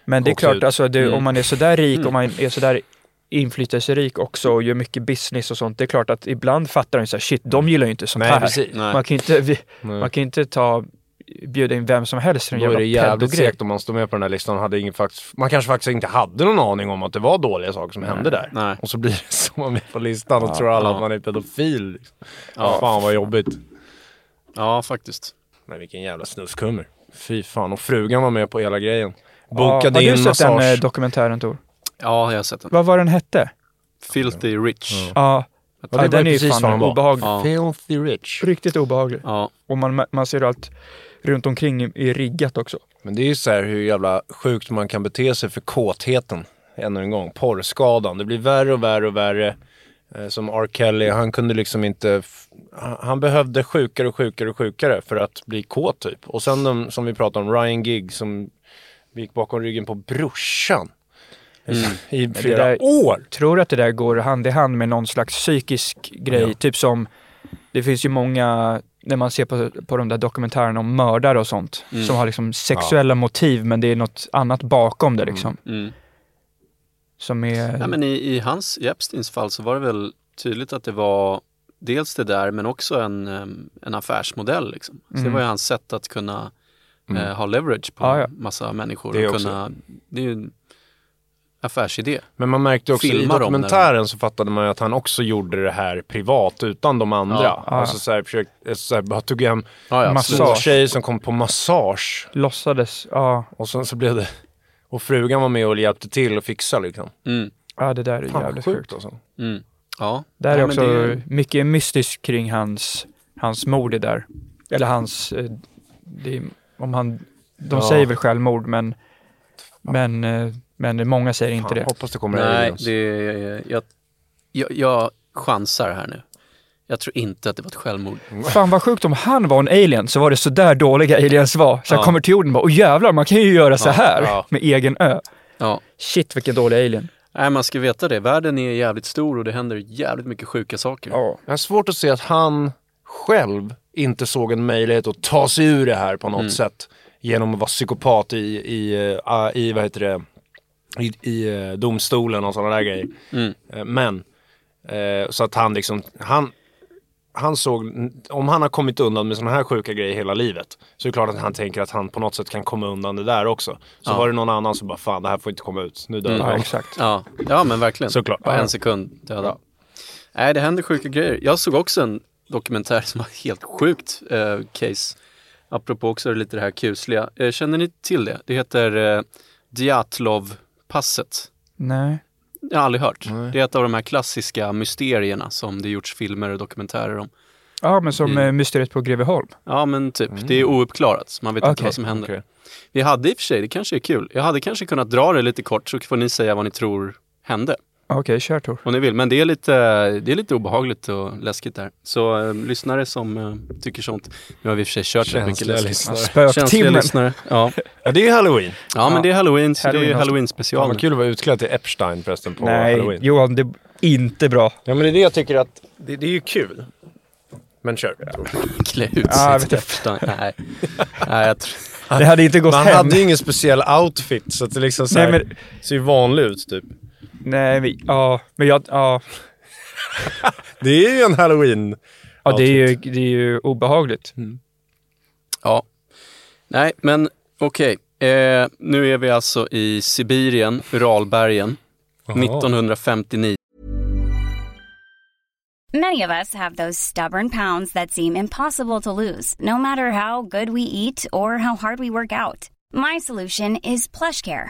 Speaker 3: men det är klart
Speaker 1: ut.
Speaker 3: alltså det,
Speaker 2: Mm.
Speaker 3: om man är sådär rik, om man är sådär inflytelserik också och gör mycket business och sånt, det är klart att ibland fattar de så här, shit, de gillar ju inte sånt
Speaker 1: Nej,
Speaker 3: här.
Speaker 1: precis.
Speaker 2: Nej.
Speaker 3: Man kan inte, vi, man kan inte ta, bjuda in vem som helst till en
Speaker 1: Då är
Speaker 3: jävla
Speaker 1: det jävligt segt om man står med på den här listan och hade ingen faktiskt, man kanske faktiskt inte hade någon aning om att det var dåliga saker som hände där.
Speaker 2: Nej.
Speaker 1: Och så blir det [LAUGHS] så man med på listan och tror alla
Speaker 2: Ja.
Speaker 1: att man är pedofil. Liksom.
Speaker 2: Ja.
Speaker 1: Fan vad jobbigt.
Speaker 2: Ja, faktiskt.
Speaker 1: Men vilken jävla snuskummer. Fy fan. Och frugan var med på hela grejen.
Speaker 3: Ja,
Speaker 1: Bokade
Speaker 3: har
Speaker 1: in
Speaker 3: du sett den
Speaker 1: massage.
Speaker 3: eh, dokumentären Tor?
Speaker 2: Ja, jag har sett den.
Speaker 3: Vad var den hette?
Speaker 2: Filthy Rich.
Speaker 1: Ja.
Speaker 3: Ja,
Speaker 1: Ja,
Speaker 3: ja
Speaker 1: det
Speaker 3: den är ju fan obehaglig.
Speaker 2: Ja.
Speaker 1: Filthy rich.
Speaker 3: Riktigt obehaglig.
Speaker 2: Ja.
Speaker 3: Och man, man ser allt runt omkring är riggat också.
Speaker 1: Men det är ju så här hur jävla sjukt man kan bete sig för kåtheten. Ännu en gång. Porrskadan. Det blir värre och värre och värre. Eh, Som R. Kelly, han kunde liksom inte... han- behövde sjukare och sjukare och sjukare för att bli kåt typ. Och sen de, som vi pratade om, Ryan Gigg som gick bakom ryggen på brorsan. [LAUGHS] I flera
Speaker 3: där-
Speaker 1: år.
Speaker 3: Tror att det där går hand i hand med någon slags psykisk grej?
Speaker 1: Ja.
Speaker 3: Typ som, det finns ju många, när man ser på, på de där dokumentärerna om mördare och sånt,
Speaker 2: Mm.
Speaker 3: som har liksom sexuella motiv men det är något annat bakom det liksom.
Speaker 2: Mm.
Speaker 3: Som är...
Speaker 2: Ja, men i, I hans, i Epsteins fall så var det väl tydligt att det var dels det där men också en, en affärsmodell. Liksom. Så det
Speaker 3: Mm.
Speaker 2: var ju hans sätt att kunna eh, ha leverage på
Speaker 3: Ja, ja.
Speaker 2: massa människor.
Speaker 1: Det
Speaker 2: och
Speaker 1: också.
Speaker 2: kunna, det är ju affärsidé.
Speaker 1: Men man märkte också i
Speaker 2: Filmar dem
Speaker 1: dokumentären så fattade man ju att han också gjorde det här privat utan de andra.
Speaker 2: Ja.
Speaker 1: Alltså så här, försökte, så här, bara tog hem
Speaker 2: Ja, ja,
Speaker 3: Massage.
Speaker 1: tjejer som kom på massage.
Speaker 3: Låtsades, ja,
Speaker 1: Och sen så blev det... Och frugan var med och hjälpte till och fixade liksom.
Speaker 2: Mm,
Speaker 3: ja det där är
Speaker 1: Fan
Speaker 3: jävligt sjukt.
Speaker 1: alltså.
Speaker 2: mm. Ja.
Speaker 3: Där är också
Speaker 2: det-
Speaker 3: mycket mystiskt kring hans, hans mord i där. Eller hans, eh, det, är- om han, de
Speaker 1: Ja.
Speaker 3: säger väl självmord men, men, eh, men många säger inte det.
Speaker 1: hoppas det kommer
Speaker 2: Nej,
Speaker 1: aliens.
Speaker 2: det, jag, jag, jag chansar här nu. Jag tror inte att det var ett självmord.
Speaker 3: Fan vad sjukt om han var en alien så var det så där dåliga aliens var. Så han
Speaker 2: Ja.
Speaker 3: kommer till jorden och bara, åh jävlar man kan ju göra så
Speaker 2: Ja,
Speaker 3: här
Speaker 1: ja.
Speaker 3: med egen ö.
Speaker 2: Ja.
Speaker 3: Shit vilken dålig alien.
Speaker 2: Nej, man ska veta det. Världen är jävligt stor och det händer jävligt mycket sjuka saker.
Speaker 3: Ja.
Speaker 1: Jag har svårt att se att han själv inte såg en möjlighet att ta sig ur det här på något
Speaker 2: Mm.
Speaker 1: sätt. Genom att vara psykopat i, i, eh, i vad heter det, i, i eh, domstolen och sådana där grejer.
Speaker 2: Mm.
Speaker 1: Eh, Men, eh, så att han liksom, han, han såg, om han har kommit undan med sådana här sjuka grejer hela livet så är det klart att han tänker att han på något sätt kan komma undan det där också. Så
Speaker 2: Ja.
Speaker 1: var det någon annan som bara, fan det här får inte komma ut, nu dör
Speaker 2: Mm.
Speaker 1: jag.
Speaker 3: ja, exakt.
Speaker 2: Ja, ja men verkligen.
Speaker 1: Såklart.
Speaker 2: På
Speaker 1: Ja.
Speaker 2: en sekund döda. Nej, det händer sjuka grejer. Jag såg också en dokumentär som var helt sjukt eh, case. Apropå också lite det här kusliga. Eh, känner ni till det? Det heter eh, Djatlov-passet.
Speaker 3: Nej.
Speaker 2: Jag har aldrig hört.
Speaker 1: Nej.
Speaker 2: Det är ett av de här klassiska mysterierna som det gjorts filmer och dokumentärer om.
Speaker 3: Ja men som
Speaker 2: Mm.
Speaker 3: mm. Mysteriet på Greveholm.
Speaker 2: Ja men typ, det är ouppklarat. Man vet inte
Speaker 3: Okej,
Speaker 2: vad som händer.
Speaker 1: Okej.
Speaker 2: Vi hade i och för sig, det kanske är kul, jag hade kanske kunnat dra det lite kort så får ni säga vad ni tror hände.
Speaker 3: Okej, kör Tor.
Speaker 2: Om ni vill, men det är lite, det är lite obehagligt och läskigt där. Så eh, lyssnare som eh, tycker sånt, nu har vi i och för sig kört rätt mycket läskigt.
Speaker 1: lyssnare.
Speaker 2: Känsliga lyssnare. Ja.
Speaker 1: Ja, det är halloween.
Speaker 2: ja, men det är halloween, så det
Speaker 3: Halloween
Speaker 2: är
Speaker 3: också.
Speaker 2: halloween special.
Speaker 1: vad kul att vara utklädd till Epstein förresten på
Speaker 3: Nej,
Speaker 1: halloween.
Speaker 3: Johan, det är inte bra.
Speaker 1: Ja men det är det jag tycker att, det, det är ju kul. Men kör.
Speaker 2: Klä ut
Speaker 3: Ja,
Speaker 2: sig
Speaker 3: jag
Speaker 2: till
Speaker 3: vet
Speaker 2: Epstein. Nej. Nej, jag tror...
Speaker 3: Det hade inte gått
Speaker 1: Man
Speaker 3: hem.
Speaker 1: hade ju ingen speciell outfit så att det liksom så
Speaker 3: Nej,
Speaker 1: här,
Speaker 3: men-
Speaker 1: ser ju vanlig ut typ.
Speaker 3: Nej, men, ja, men jag, ja. [LAUGHS]
Speaker 1: Det är ju en halloween.
Speaker 3: Ja, det är ju, det är ju obehagligt.
Speaker 2: Ja. Nej, men okej. Eh, nu är vi alltså i Sibirien, Uralbergen, 1959.
Speaker 5: Many of us have those stubborn pounds that seem impossible to lose, no matter how good we eat or how hard we work out. My solution is PlushCare.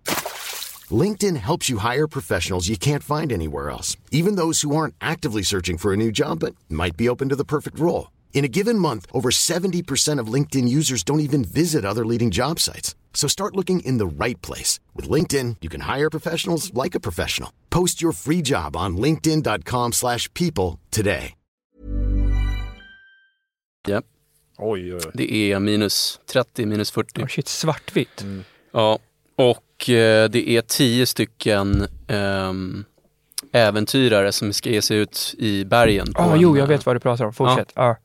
Speaker 6: LinkedIn helps you hire professionals you can't find anywhere else, even those who aren't actively searching for a new job but might be open to the perfect role. In a given month, over 70% of LinkedIn users don't even visit other leading job sites. So start looking in the right place. With LinkedIn, you can hire professionals like a professional. Post your free job on linkedin.com slash people today.
Speaker 2: Ja,
Speaker 1: Oj, oj, oj.
Speaker 2: det är minus 30, minus 40.
Speaker 3: Oh, shit, svartvitt.
Speaker 2: Ja, och det är tio stycken ehm, äventyrare som ska ge sig ut i bergen.
Speaker 3: Ja,
Speaker 2: en,
Speaker 3: jo, jag
Speaker 2: eh,
Speaker 3: vet vad du pratar om. Fortsätt. Ja.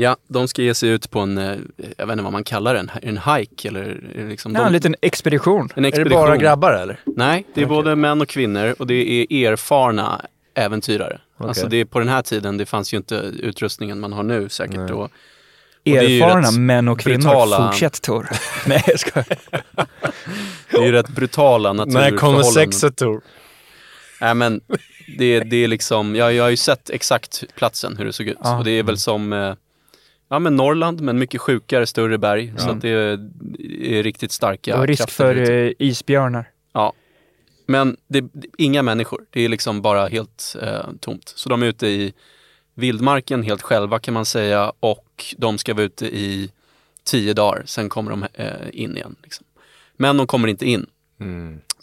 Speaker 2: Ja, de ska ge sig ut på en, eh, jag vet inte vad man kallar den, en hike eller liksom
Speaker 3: Ja,
Speaker 2: de,
Speaker 3: en liten expedition.
Speaker 2: en
Speaker 1: Är det
Speaker 2: expedition.
Speaker 1: bara grabbar eller?
Speaker 2: Nej, det är både män och kvinnor och det är erfarna äventyrare. Alltså det är på den här tiden, det fanns ju inte utrustningen man har nu säkert. Och, är ju
Speaker 3: Erfarna
Speaker 2: rätt
Speaker 3: män och kvinnor.
Speaker 2: brutala-
Speaker 3: Fortsätt Tor. [LAUGHS] Nej, jag skojar. [LAUGHS]
Speaker 2: det är ju rätt brutala
Speaker 1: När
Speaker 2: naturförhållanden.
Speaker 1: kommer sexet Tor?
Speaker 2: Nej men det, det är liksom, jag, jag har ju sett exakt platsen hur det såg ut.
Speaker 3: Ja.
Speaker 2: Och det är väl som eh, ja, men Norrland, men mycket sjukare, större berg. Så att det är, är riktigt starka
Speaker 3: Och risk för eh, isbjörnar.
Speaker 2: Ja. Men det, det, inga människor, det är liksom bara helt eh, tomt. Så de är ute i vildmarken helt själva kan man säga och de ska vara ute i tio dagar, sen kommer de eh, in igen. Liksom. Men de kommer inte in,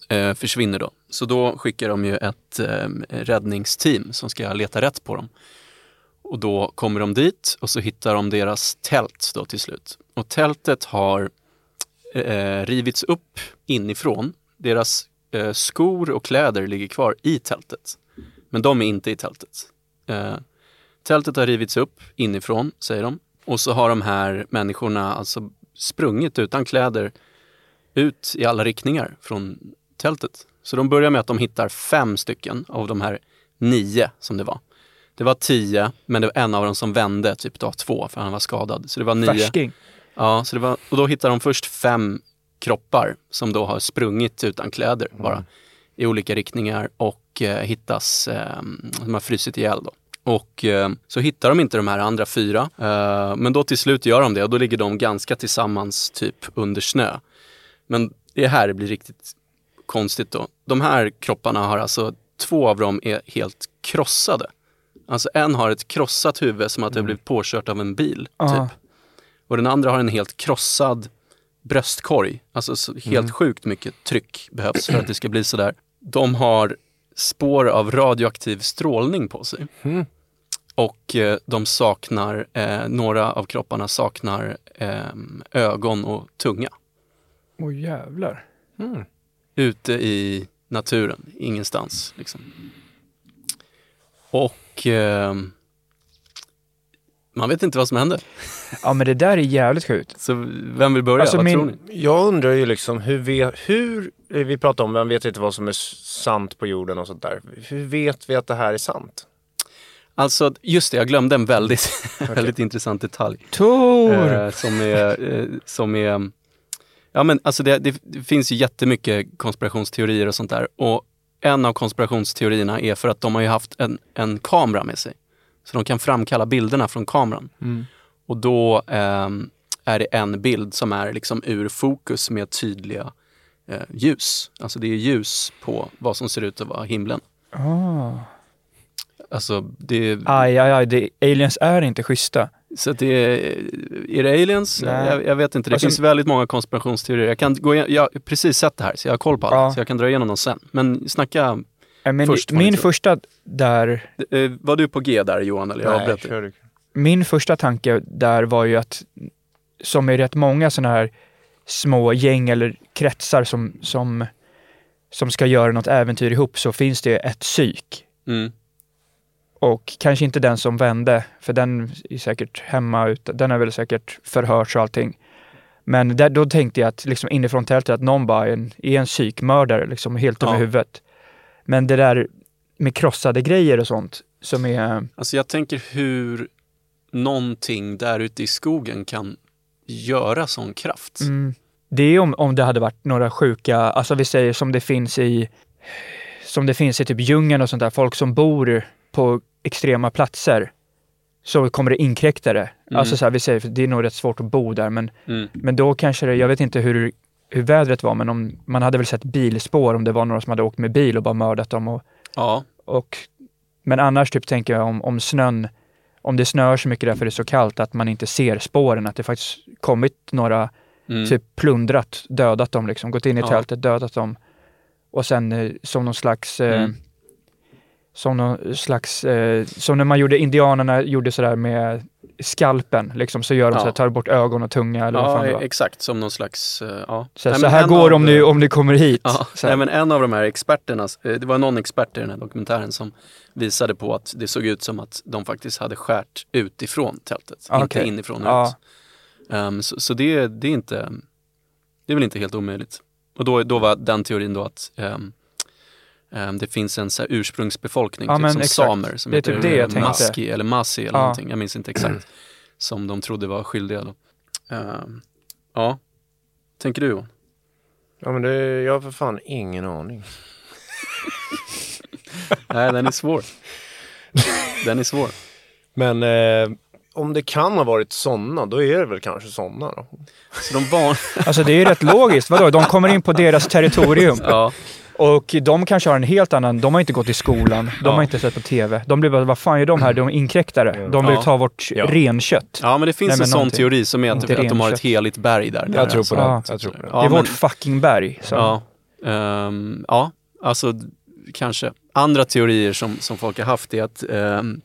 Speaker 2: eh, försvinner då. Så då skickar de ju ett eh, räddningsteam som ska leta rätt på dem. Och då kommer de dit och så hittar de deras tält då till slut. Och tältet har eh, rivits upp inifrån. Deras eh, skor och kläder ligger kvar i tältet. Men de är inte i tältet. Eh, tältet har rivits upp inifrån, säger de. Och så har de här människorna alltså sprungit utan kläder ut i alla riktningar från tältet. Så de börjar med att de hittar fem stycken av de här nio som det var. Det var tio, men det var en av dem som vände typ dag två för han var skadad. Så det var nio.
Speaker 3: Färsking.
Speaker 2: Ja, så det var, och då hittar de först fem kroppar som då har sprungit utan kläder bara i olika riktningar och eh, hittas, eh, de har frusit ihjäl då. Och eh, så hittar de inte de här andra fyra, eh, men då till slut gör de det och då ligger de ganska tillsammans typ under snö. Men det här blir riktigt konstigt då. De här kropparna har alltså, två av dem är helt krossade. Alltså en har ett krossat huvud som att det har blivit påkört av en bil.
Speaker 3: Ja.
Speaker 2: Typ. Och den andra har en helt krossad bröstkorg. Alltså så helt sjukt mycket tryck behövs för att det ska bli sådär. De har spår av radioaktiv strålning på sig. Och eh, de saknar, eh, några av kropparna saknar eh, ögon och tunga.
Speaker 3: Åh jävlar.
Speaker 2: Ute i naturen, ingenstans. Liksom. Och eh, man vet inte vad som hände.
Speaker 3: Ja men det där är jävligt sjukt.
Speaker 2: Så vem vill börja?
Speaker 3: Alltså,
Speaker 2: vad
Speaker 3: min-
Speaker 2: tror ni?
Speaker 1: Jag undrar ju liksom hur, vi, hur vi pratar om, vem vet inte vad som är sant på jorden och sånt där. Hur vet vi att det här är sant?
Speaker 2: Alltså, just det, jag glömde en väldigt, [LAUGHS] väldigt intressant detalj.
Speaker 3: Tor!
Speaker 2: Eh, som är, eh, som är ja men alltså det, det, det finns ju jättemycket konspirationsteorier och sånt där. Och en av konspirationsteorierna är för att de har ju haft en, en kamera med sig. Så de kan framkalla bilderna från kameran. Och då ehm, är det en bild som är liksom ur fokus med tydliga eh, ljus. Alltså det är ljus på vad som ser ut att vara himlen.
Speaker 3: Ah.
Speaker 2: Alltså det,
Speaker 3: Aj, aj, aj. Det, aliens är inte schyssta.
Speaker 2: Så det är, är det aliens? Jag, jag vet inte. Det
Speaker 3: Alltså-
Speaker 2: finns väldigt många konspirationsteorier. Jag, kan gå igen, jag har precis sett det här så jag har koll på alla.
Speaker 3: Ja.
Speaker 2: Så jag kan dra igenom dem sen. Men snacka
Speaker 3: Eh, Men
Speaker 2: Först,
Speaker 3: min första där,
Speaker 2: Eh, var du på G där Johan, eller jag
Speaker 1: Nej, kör du.
Speaker 3: min första tanke där var ju att, som är rätt många sådana här små gäng eller kretsar som, som, som ska göra något äventyr ihop så finns det ett psyk.
Speaker 2: Mm.
Speaker 3: Och kanske inte den som vände, för den är säkert hemma, ut, den har väl säkert förhörts och allting. Men där, då tänkte jag att liksom inifrån tältet att någon bara är en, är en psykmördare, liksom helt dum i
Speaker 2: Ja.
Speaker 3: huvudet. Men det där med krossade grejer och sånt som är...
Speaker 2: Alltså jag tänker hur någonting där ute i skogen kan göra sån kraft.
Speaker 3: Mm, det är om, om det hade varit några sjuka, alltså vi säger som det finns i som det finns i typ djungeln och sånt där, folk som bor på extrema platser så kommer det inkräktare.
Speaker 2: Mm.
Speaker 3: Alltså så här, vi säger, för det är nog rätt svårt att bo där, men,
Speaker 2: Mm.
Speaker 3: men då kanske det, jag vet inte hur, hur vädret var, men om, man hade väl sett bilspår om det var några som hade åkt med bil och bara mördat dem. Och,
Speaker 2: Ja,
Speaker 3: och, men annars typ tänker jag om, om snön, om det snöar så mycket därför det är så kallt att man inte ser spåren, att det faktiskt kommit några
Speaker 2: mm.
Speaker 3: typ plundrat, dödat dem liksom, gått in i
Speaker 2: Ja.
Speaker 3: tältet, dödat dem. Och sen eh, som någon slags, eh,
Speaker 2: Mm.
Speaker 3: som någon slags, eh, som när man gjorde, indianerna gjorde sådär med skalpen, liksom, så gör de
Speaker 2: Ja.
Speaker 3: så här, tar bort ögon och tunga eller vad fan det
Speaker 2: ja
Speaker 3: var.
Speaker 2: exakt. Som någon slags... eh, ja.
Speaker 3: Så,
Speaker 2: Nej,
Speaker 3: så här går
Speaker 2: av,
Speaker 3: om ni, om ni kommer hit.
Speaker 2: Ja, nej, men en av de här experterna, eh, det var någon expert i den här dokumentären som visade på att det såg ut som att de faktiskt hade skärt utifrån tältet,
Speaker 3: Ah,
Speaker 2: inte inifrån och
Speaker 3: Ja.
Speaker 2: ut. Ehm, så så det, det, är inte, det är väl inte helt omöjligt. Och då, då var den teorin då att ehm, det finns en så här ursprungsbefolkning,
Speaker 3: Ja,
Speaker 2: typ
Speaker 3: men
Speaker 2: som
Speaker 3: exakt.
Speaker 2: samer, som
Speaker 3: Det är typ
Speaker 2: heter
Speaker 3: det jag tänkte.
Speaker 2: Maski eller Masi eller
Speaker 3: Ja.
Speaker 2: någonting, jag minns inte [CLEARS THROAT] exakt, som de trodde var skyldiga då. Ehm, ja, tänker du Johan?
Speaker 1: Ja men det, jag har för fan ingen aning. [LAUGHS]
Speaker 2: Nej, den är svår. Den är svår.
Speaker 1: Men eh, om det kan ha varit sådana, då är det väl kanske sådana då.
Speaker 2: Så de van...
Speaker 3: Alltså det är ju rätt logiskt, vadå? De kommer in på deras territorium
Speaker 2: ja,
Speaker 3: och de kanske har en helt annan, de har inte gått i skolan, de
Speaker 2: Ja.
Speaker 3: har inte sett på TV. De blir bara, vad fan gör de här? De är inkräktare. De vill
Speaker 2: Ja.
Speaker 3: ta vårt
Speaker 1: Ja.
Speaker 3: renkött.
Speaker 2: ja, men det finns
Speaker 3: Nej, men
Speaker 2: en sån teori som är att,
Speaker 3: Inte
Speaker 2: att de har ett heligt berg där.
Speaker 1: Jag tror på
Speaker 3: Ja.
Speaker 1: den. Jag tror på.
Speaker 2: Ja,
Speaker 3: det är
Speaker 2: men-
Speaker 3: vårt fucking berg. Så.
Speaker 2: Ja, ehm, ja alltså kanske. Andra teorier som, som folk har haft är att ehm,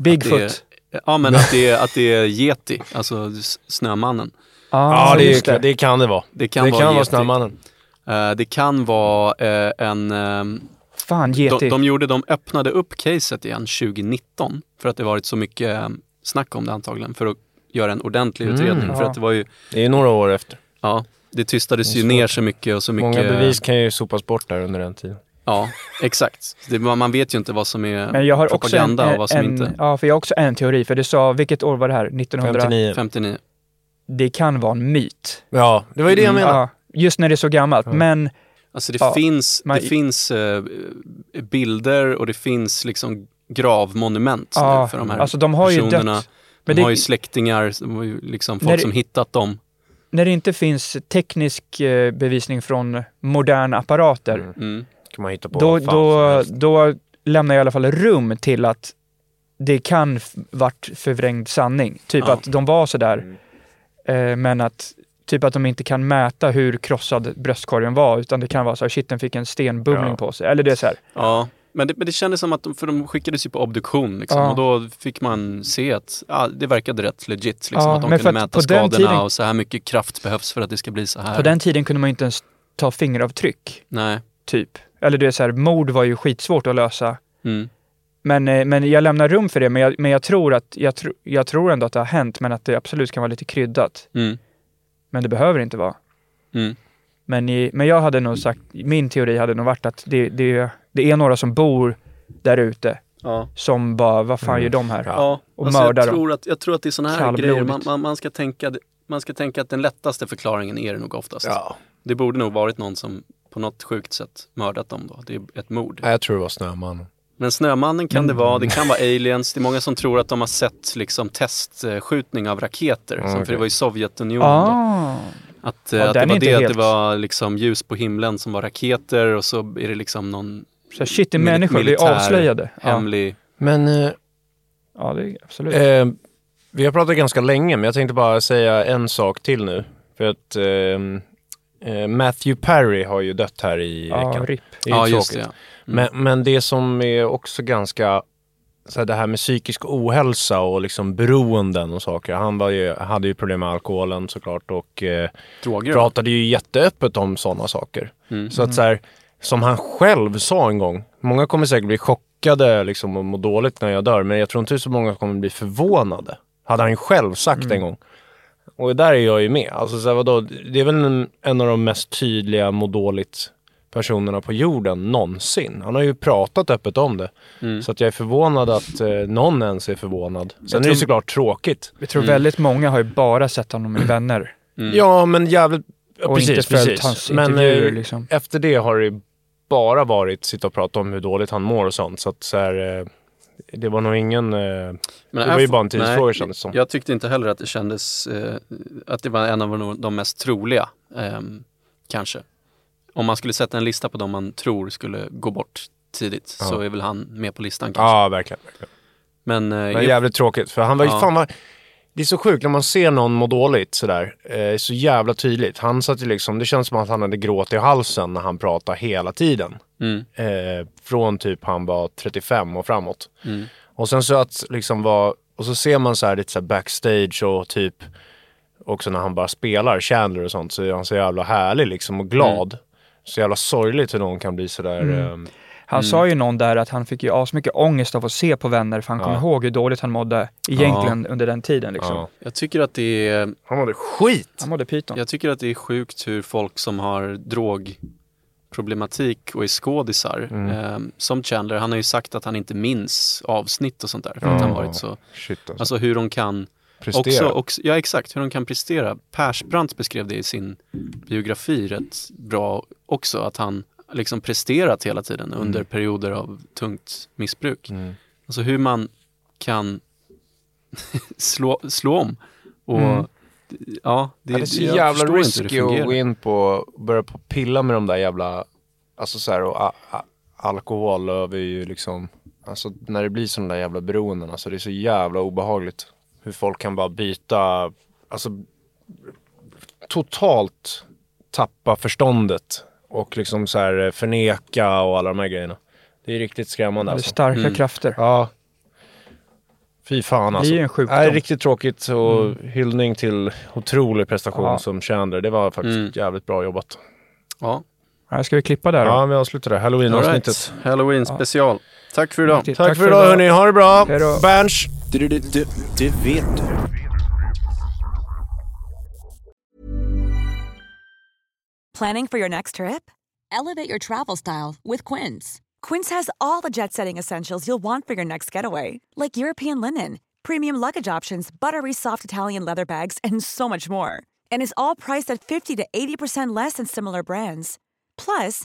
Speaker 3: Bigfoot.
Speaker 2: det är, Ja, men att det, är, att det är Yeti, alltså Snömannen.
Speaker 1: Ja, det, är, det. det kan det vara.
Speaker 2: Det kan
Speaker 1: det
Speaker 2: vara
Speaker 1: kan vara. Snömannen.
Speaker 2: Eh, det kan vara eh, en... ehm,
Speaker 3: Fan,
Speaker 2: de,
Speaker 3: Yeti.
Speaker 2: de, gjorde, de öppnade upp caset igen 2019 för att det varit så mycket eh, snack om det antagligen för att göra en ordentlig
Speaker 1: Mm.
Speaker 2: utredning. För
Speaker 3: Ja.
Speaker 2: att det var ju,
Speaker 1: Det är några år efter.
Speaker 2: ja, det tystades
Speaker 1: Det
Speaker 2: ju ner så mycket och så mycket...
Speaker 1: Många bevis kan ju sopas bort där under den tiden.
Speaker 2: Ja, exakt. Det, man vet ju inte vad som är
Speaker 3: Men jag har också en,
Speaker 2: propaganda och vad som
Speaker 3: en,
Speaker 2: inte.
Speaker 3: Ja, för jag har också en teori. För du sa, vilket år var det här? 1900?
Speaker 1: 59.
Speaker 2: 59.
Speaker 3: Det kan vara en myt.
Speaker 1: Ja, det var ju det jag
Speaker 2: Mm,
Speaker 1: menade.
Speaker 3: Ja, just när det är så gammalt. Men
Speaker 2: Alltså det
Speaker 3: Ja,
Speaker 2: finns,
Speaker 3: man-
Speaker 2: det finns eh, bilder och det finns liksom gravmonument nu
Speaker 3: ja,
Speaker 2: för de här
Speaker 3: alltså de har ju
Speaker 2: personerna.
Speaker 3: dött.
Speaker 2: De
Speaker 3: Men
Speaker 2: har
Speaker 3: det,
Speaker 2: ju släktingar, de har ju liksom folk
Speaker 3: det-
Speaker 2: som hittat dem.
Speaker 3: när det inte finns teknisk eh, bevisning från moderna apparater,
Speaker 1: Mm.
Speaker 2: Mm.
Speaker 1: kan man hitta på
Speaker 3: då, då, då lämnar jag i alla fall rum till att det kan varit förvrängd sanning. Typ
Speaker 2: Ja.
Speaker 3: att de var sådär, eh, men att typ att de inte kan mäta hur krossad bröstkorgen var, utan det kan vara så här, shit den fick en stenbumling
Speaker 1: Ja.
Speaker 3: på sig. Eller det är så här,
Speaker 2: Ja, men det, men det kändes som att de, för de skickades ju på obduktion liksom,
Speaker 3: Ja.
Speaker 2: och då fick man se att ja, det verkade rätt legit. Liksom, att de kunde mäta skadorna
Speaker 3: tiden-
Speaker 2: och så här mycket kraft behövs för att det ska bli så här.
Speaker 3: på den tiden kunde man inte ens ta fingeravtryck,
Speaker 2: Nej.
Speaker 3: typ. Eller det är så här, mord var ju skitsvårt att lösa.
Speaker 2: Mm.
Speaker 3: Men, eh, men jag lämnar rum för det, men jag, men jag tror att, jag, tro, jag tror ändå att det har hänt, men att det absolut kan vara lite kryddat.
Speaker 2: Mm.
Speaker 3: Men det behöver inte vara.
Speaker 2: Mm.
Speaker 3: Men, i, men jag hade nog sagt, min teori hade nog varit att det, det, det är några som bor där ute
Speaker 2: Ja.
Speaker 3: som bara, vad fan
Speaker 1: Mm.
Speaker 3: gör de här?
Speaker 2: Ja,
Speaker 3: Och
Speaker 2: alltså
Speaker 3: mördar
Speaker 2: jag,
Speaker 3: dem.
Speaker 2: tror att, jag tror att det är sådana här grejer, man, man, man, ska tänka, man ska tänka att den lättaste förklaringen är det nog oftast.
Speaker 1: Ja.
Speaker 2: Det borde nog varit någon som på något sjukt sätt mördat dem då. Det är ett mord.
Speaker 1: Jag tror det var Snömannen.
Speaker 2: Men Snömannen kan det
Speaker 3: Mm.
Speaker 2: vara, det kan vara aliens. Det är många som tror att de har sett liksom testskjutning av raketer.
Speaker 1: Mm,
Speaker 2: som, För
Speaker 1: okej.
Speaker 2: det var i Sovjetunionen då.
Speaker 3: Ah,
Speaker 2: Att, eh,
Speaker 3: Ja,
Speaker 2: att det
Speaker 3: är
Speaker 2: var det, att det
Speaker 3: helt-
Speaker 2: var liksom ljus på himlen som var raketer och så är det liksom någon
Speaker 3: så här, shit, det är människor blir
Speaker 2: militär
Speaker 3: avslöjade. Ja,
Speaker 2: hemlig...
Speaker 1: Men eh,
Speaker 3: ja det är absolut.
Speaker 1: eh, vi har pratat ganska länge, men jag tänkte bara säga en sak till nu. För att ehm, eh, Matthew Perry har ju dött här i
Speaker 3: Ja,
Speaker 1: veckan.
Speaker 3: RIP.
Speaker 1: Det är ju
Speaker 2: Ja, just
Speaker 1: tråkigt.
Speaker 2: det. ja.
Speaker 1: Men, men det som är också ganska, så här, det här med psykisk ohälsa och liksom beroenden och saker. Han var ju, hade ju problem med alkoholen såklart och eh,
Speaker 2: Droger.
Speaker 1: pratade ju jätteöppet om sådana saker.
Speaker 2: Mm.
Speaker 1: Så att så här, som han själv sa en gång, många kommer säkert bli chockade liksom, och må dåligt när jag dör, men jag tror inte så många kommer bli förvånade. Hade han ju själv sagt en gång. Och där är jag ju med. Alltså, så här, vadå? Det är väl en, en av de mest tydliga må dåligt personerna på jorden någonsin. Han har ju pratat öppet om det.
Speaker 2: Mm.
Speaker 1: Så att jag är förvånad att eh, någon ens är förvånad. Sen är det
Speaker 3: tror-
Speaker 1: såklart tråkigt.
Speaker 3: Jag tror väldigt många har ju bara sett honom i Vänner.
Speaker 1: Ja, men jävligt... Ja,
Speaker 3: Och
Speaker 1: precis,
Speaker 3: inte följt
Speaker 1: precis.
Speaker 3: hans
Speaker 1: Men eh,
Speaker 3: liksom.
Speaker 1: efter det har det bara varit sitta och prata om hur dåligt han mår och sånt. Så att så här, eh, det var nog ingen... Eh,
Speaker 2: Men
Speaker 1: det var ju bara en tidsfråga kändes som.
Speaker 2: Jag tyckte inte heller att det kändes, eh, att det var en av de mest troliga, ehm, kanske. Om man skulle sätta en lista på de man tror skulle gå bort tidigt så
Speaker 1: Ja.
Speaker 2: är väl han med på listan kanske.
Speaker 1: Ja, verkligen. verkligen.
Speaker 2: Men, eh,
Speaker 1: Men jävligt tråkigt. För han var ju
Speaker 2: Ja.
Speaker 1: fan vad... Det är så sjukt när man ser någon må dåligt sådär. Eh, så jävla tydligt. Han satt ju liksom, det känns som att han hade gråt i halsen när han pratade hela tiden.
Speaker 2: mm,
Speaker 1: Eh, från typ han var 35 och framåt.
Speaker 2: mm,
Speaker 1: Och sen så att liksom vara, och så ser man så här lite så här backstage och typ också när han bara spelar Chandler och sånt så är han så jävla härlig liksom och glad. Så jävla sorgligt hur någon kan bli sådär.
Speaker 3: Mm.
Speaker 1: Eh,
Speaker 3: Han sa ju någon där att han fick ju asmycket ångest av att se på Vänner för han kom
Speaker 1: Ja.
Speaker 3: ihåg hur dåligt han mådde egentligen under den tiden liksom.
Speaker 1: ja.
Speaker 2: jag tycker att det är
Speaker 1: Han mådde skit!
Speaker 3: Han mådde pyton.
Speaker 2: Jag tycker att det är sjukt hur folk som har drogproblematik och är skådisar,
Speaker 1: Mm.
Speaker 2: eh, som Chandler, han har ju sagt att han inte minns avsnitt och sånt där. För att han
Speaker 1: Ja.
Speaker 2: varit så,
Speaker 1: Shit alltså.
Speaker 2: alltså hur de kan
Speaker 1: Prestera.
Speaker 2: också, också, ja exakt, hur de kan prestera. Persbrandt beskrev det i sin biografi rätt bra också, att han liksom presterat hela tiden under perioder av tungt missbruk.
Speaker 1: Mm.
Speaker 2: Alltså hur man kan [LAUGHS] slå, slå om. Och
Speaker 3: Mm.
Speaker 2: ja, det,
Speaker 1: Ja, det är så jävla risky att gå in på och börja på pilla med de där jävla, alltså så här, och a, a, alkohol över ju liksom, alltså när det blir sådana där jävla beroenden, alltså det är så jävla obehagligt. Hur folk kan bara byta, alltså totalt tappa förståndet och liksom så här förneka och alla de här grejerna. Det är riktigt skrämmande
Speaker 3: Det är
Speaker 1: alltså.
Speaker 3: starka
Speaker 2: Mm.
Speaker 3: krafter.
Speaker 1: Ja. Fy fan
Speaker 3: Det är
Speaker 1: alltså.
Speaker 3: en sjukdom.
Speaker 1: Nej, riktigt tråkigt och hyllning till otrolig prestation
Speaker 3: Ja.
Speaker 1: som Chandler. Det var faktiskt
Speaker 2: Mm.
Speaker 1: jävligt bra jobbat.
Speaker 2: Ja,
Speaker 3: Ja, ska vi klippa där då?
Speaker 1: Ja, vi avslutar det.
Speaker 2: all
Speaker 1: Halloween-avsnittet.
Speaker 2: right. Halloween special. Tack för idag.
Speaker 3: Riktigt.
Speaker 1: Tack, för idag hörni, ha det bra! Berns!
Speaker 4: Det vet du.
Speaker 7: Planning for your next trip? Elevate your travel style with Quince. Quince has all the jet setting essentials you'll want for your next getaway, like European linen, premium luggage options, buttery soft Italian leather bags, and so much more. And is all priced at 50 to 80% less than similar brands. Plus,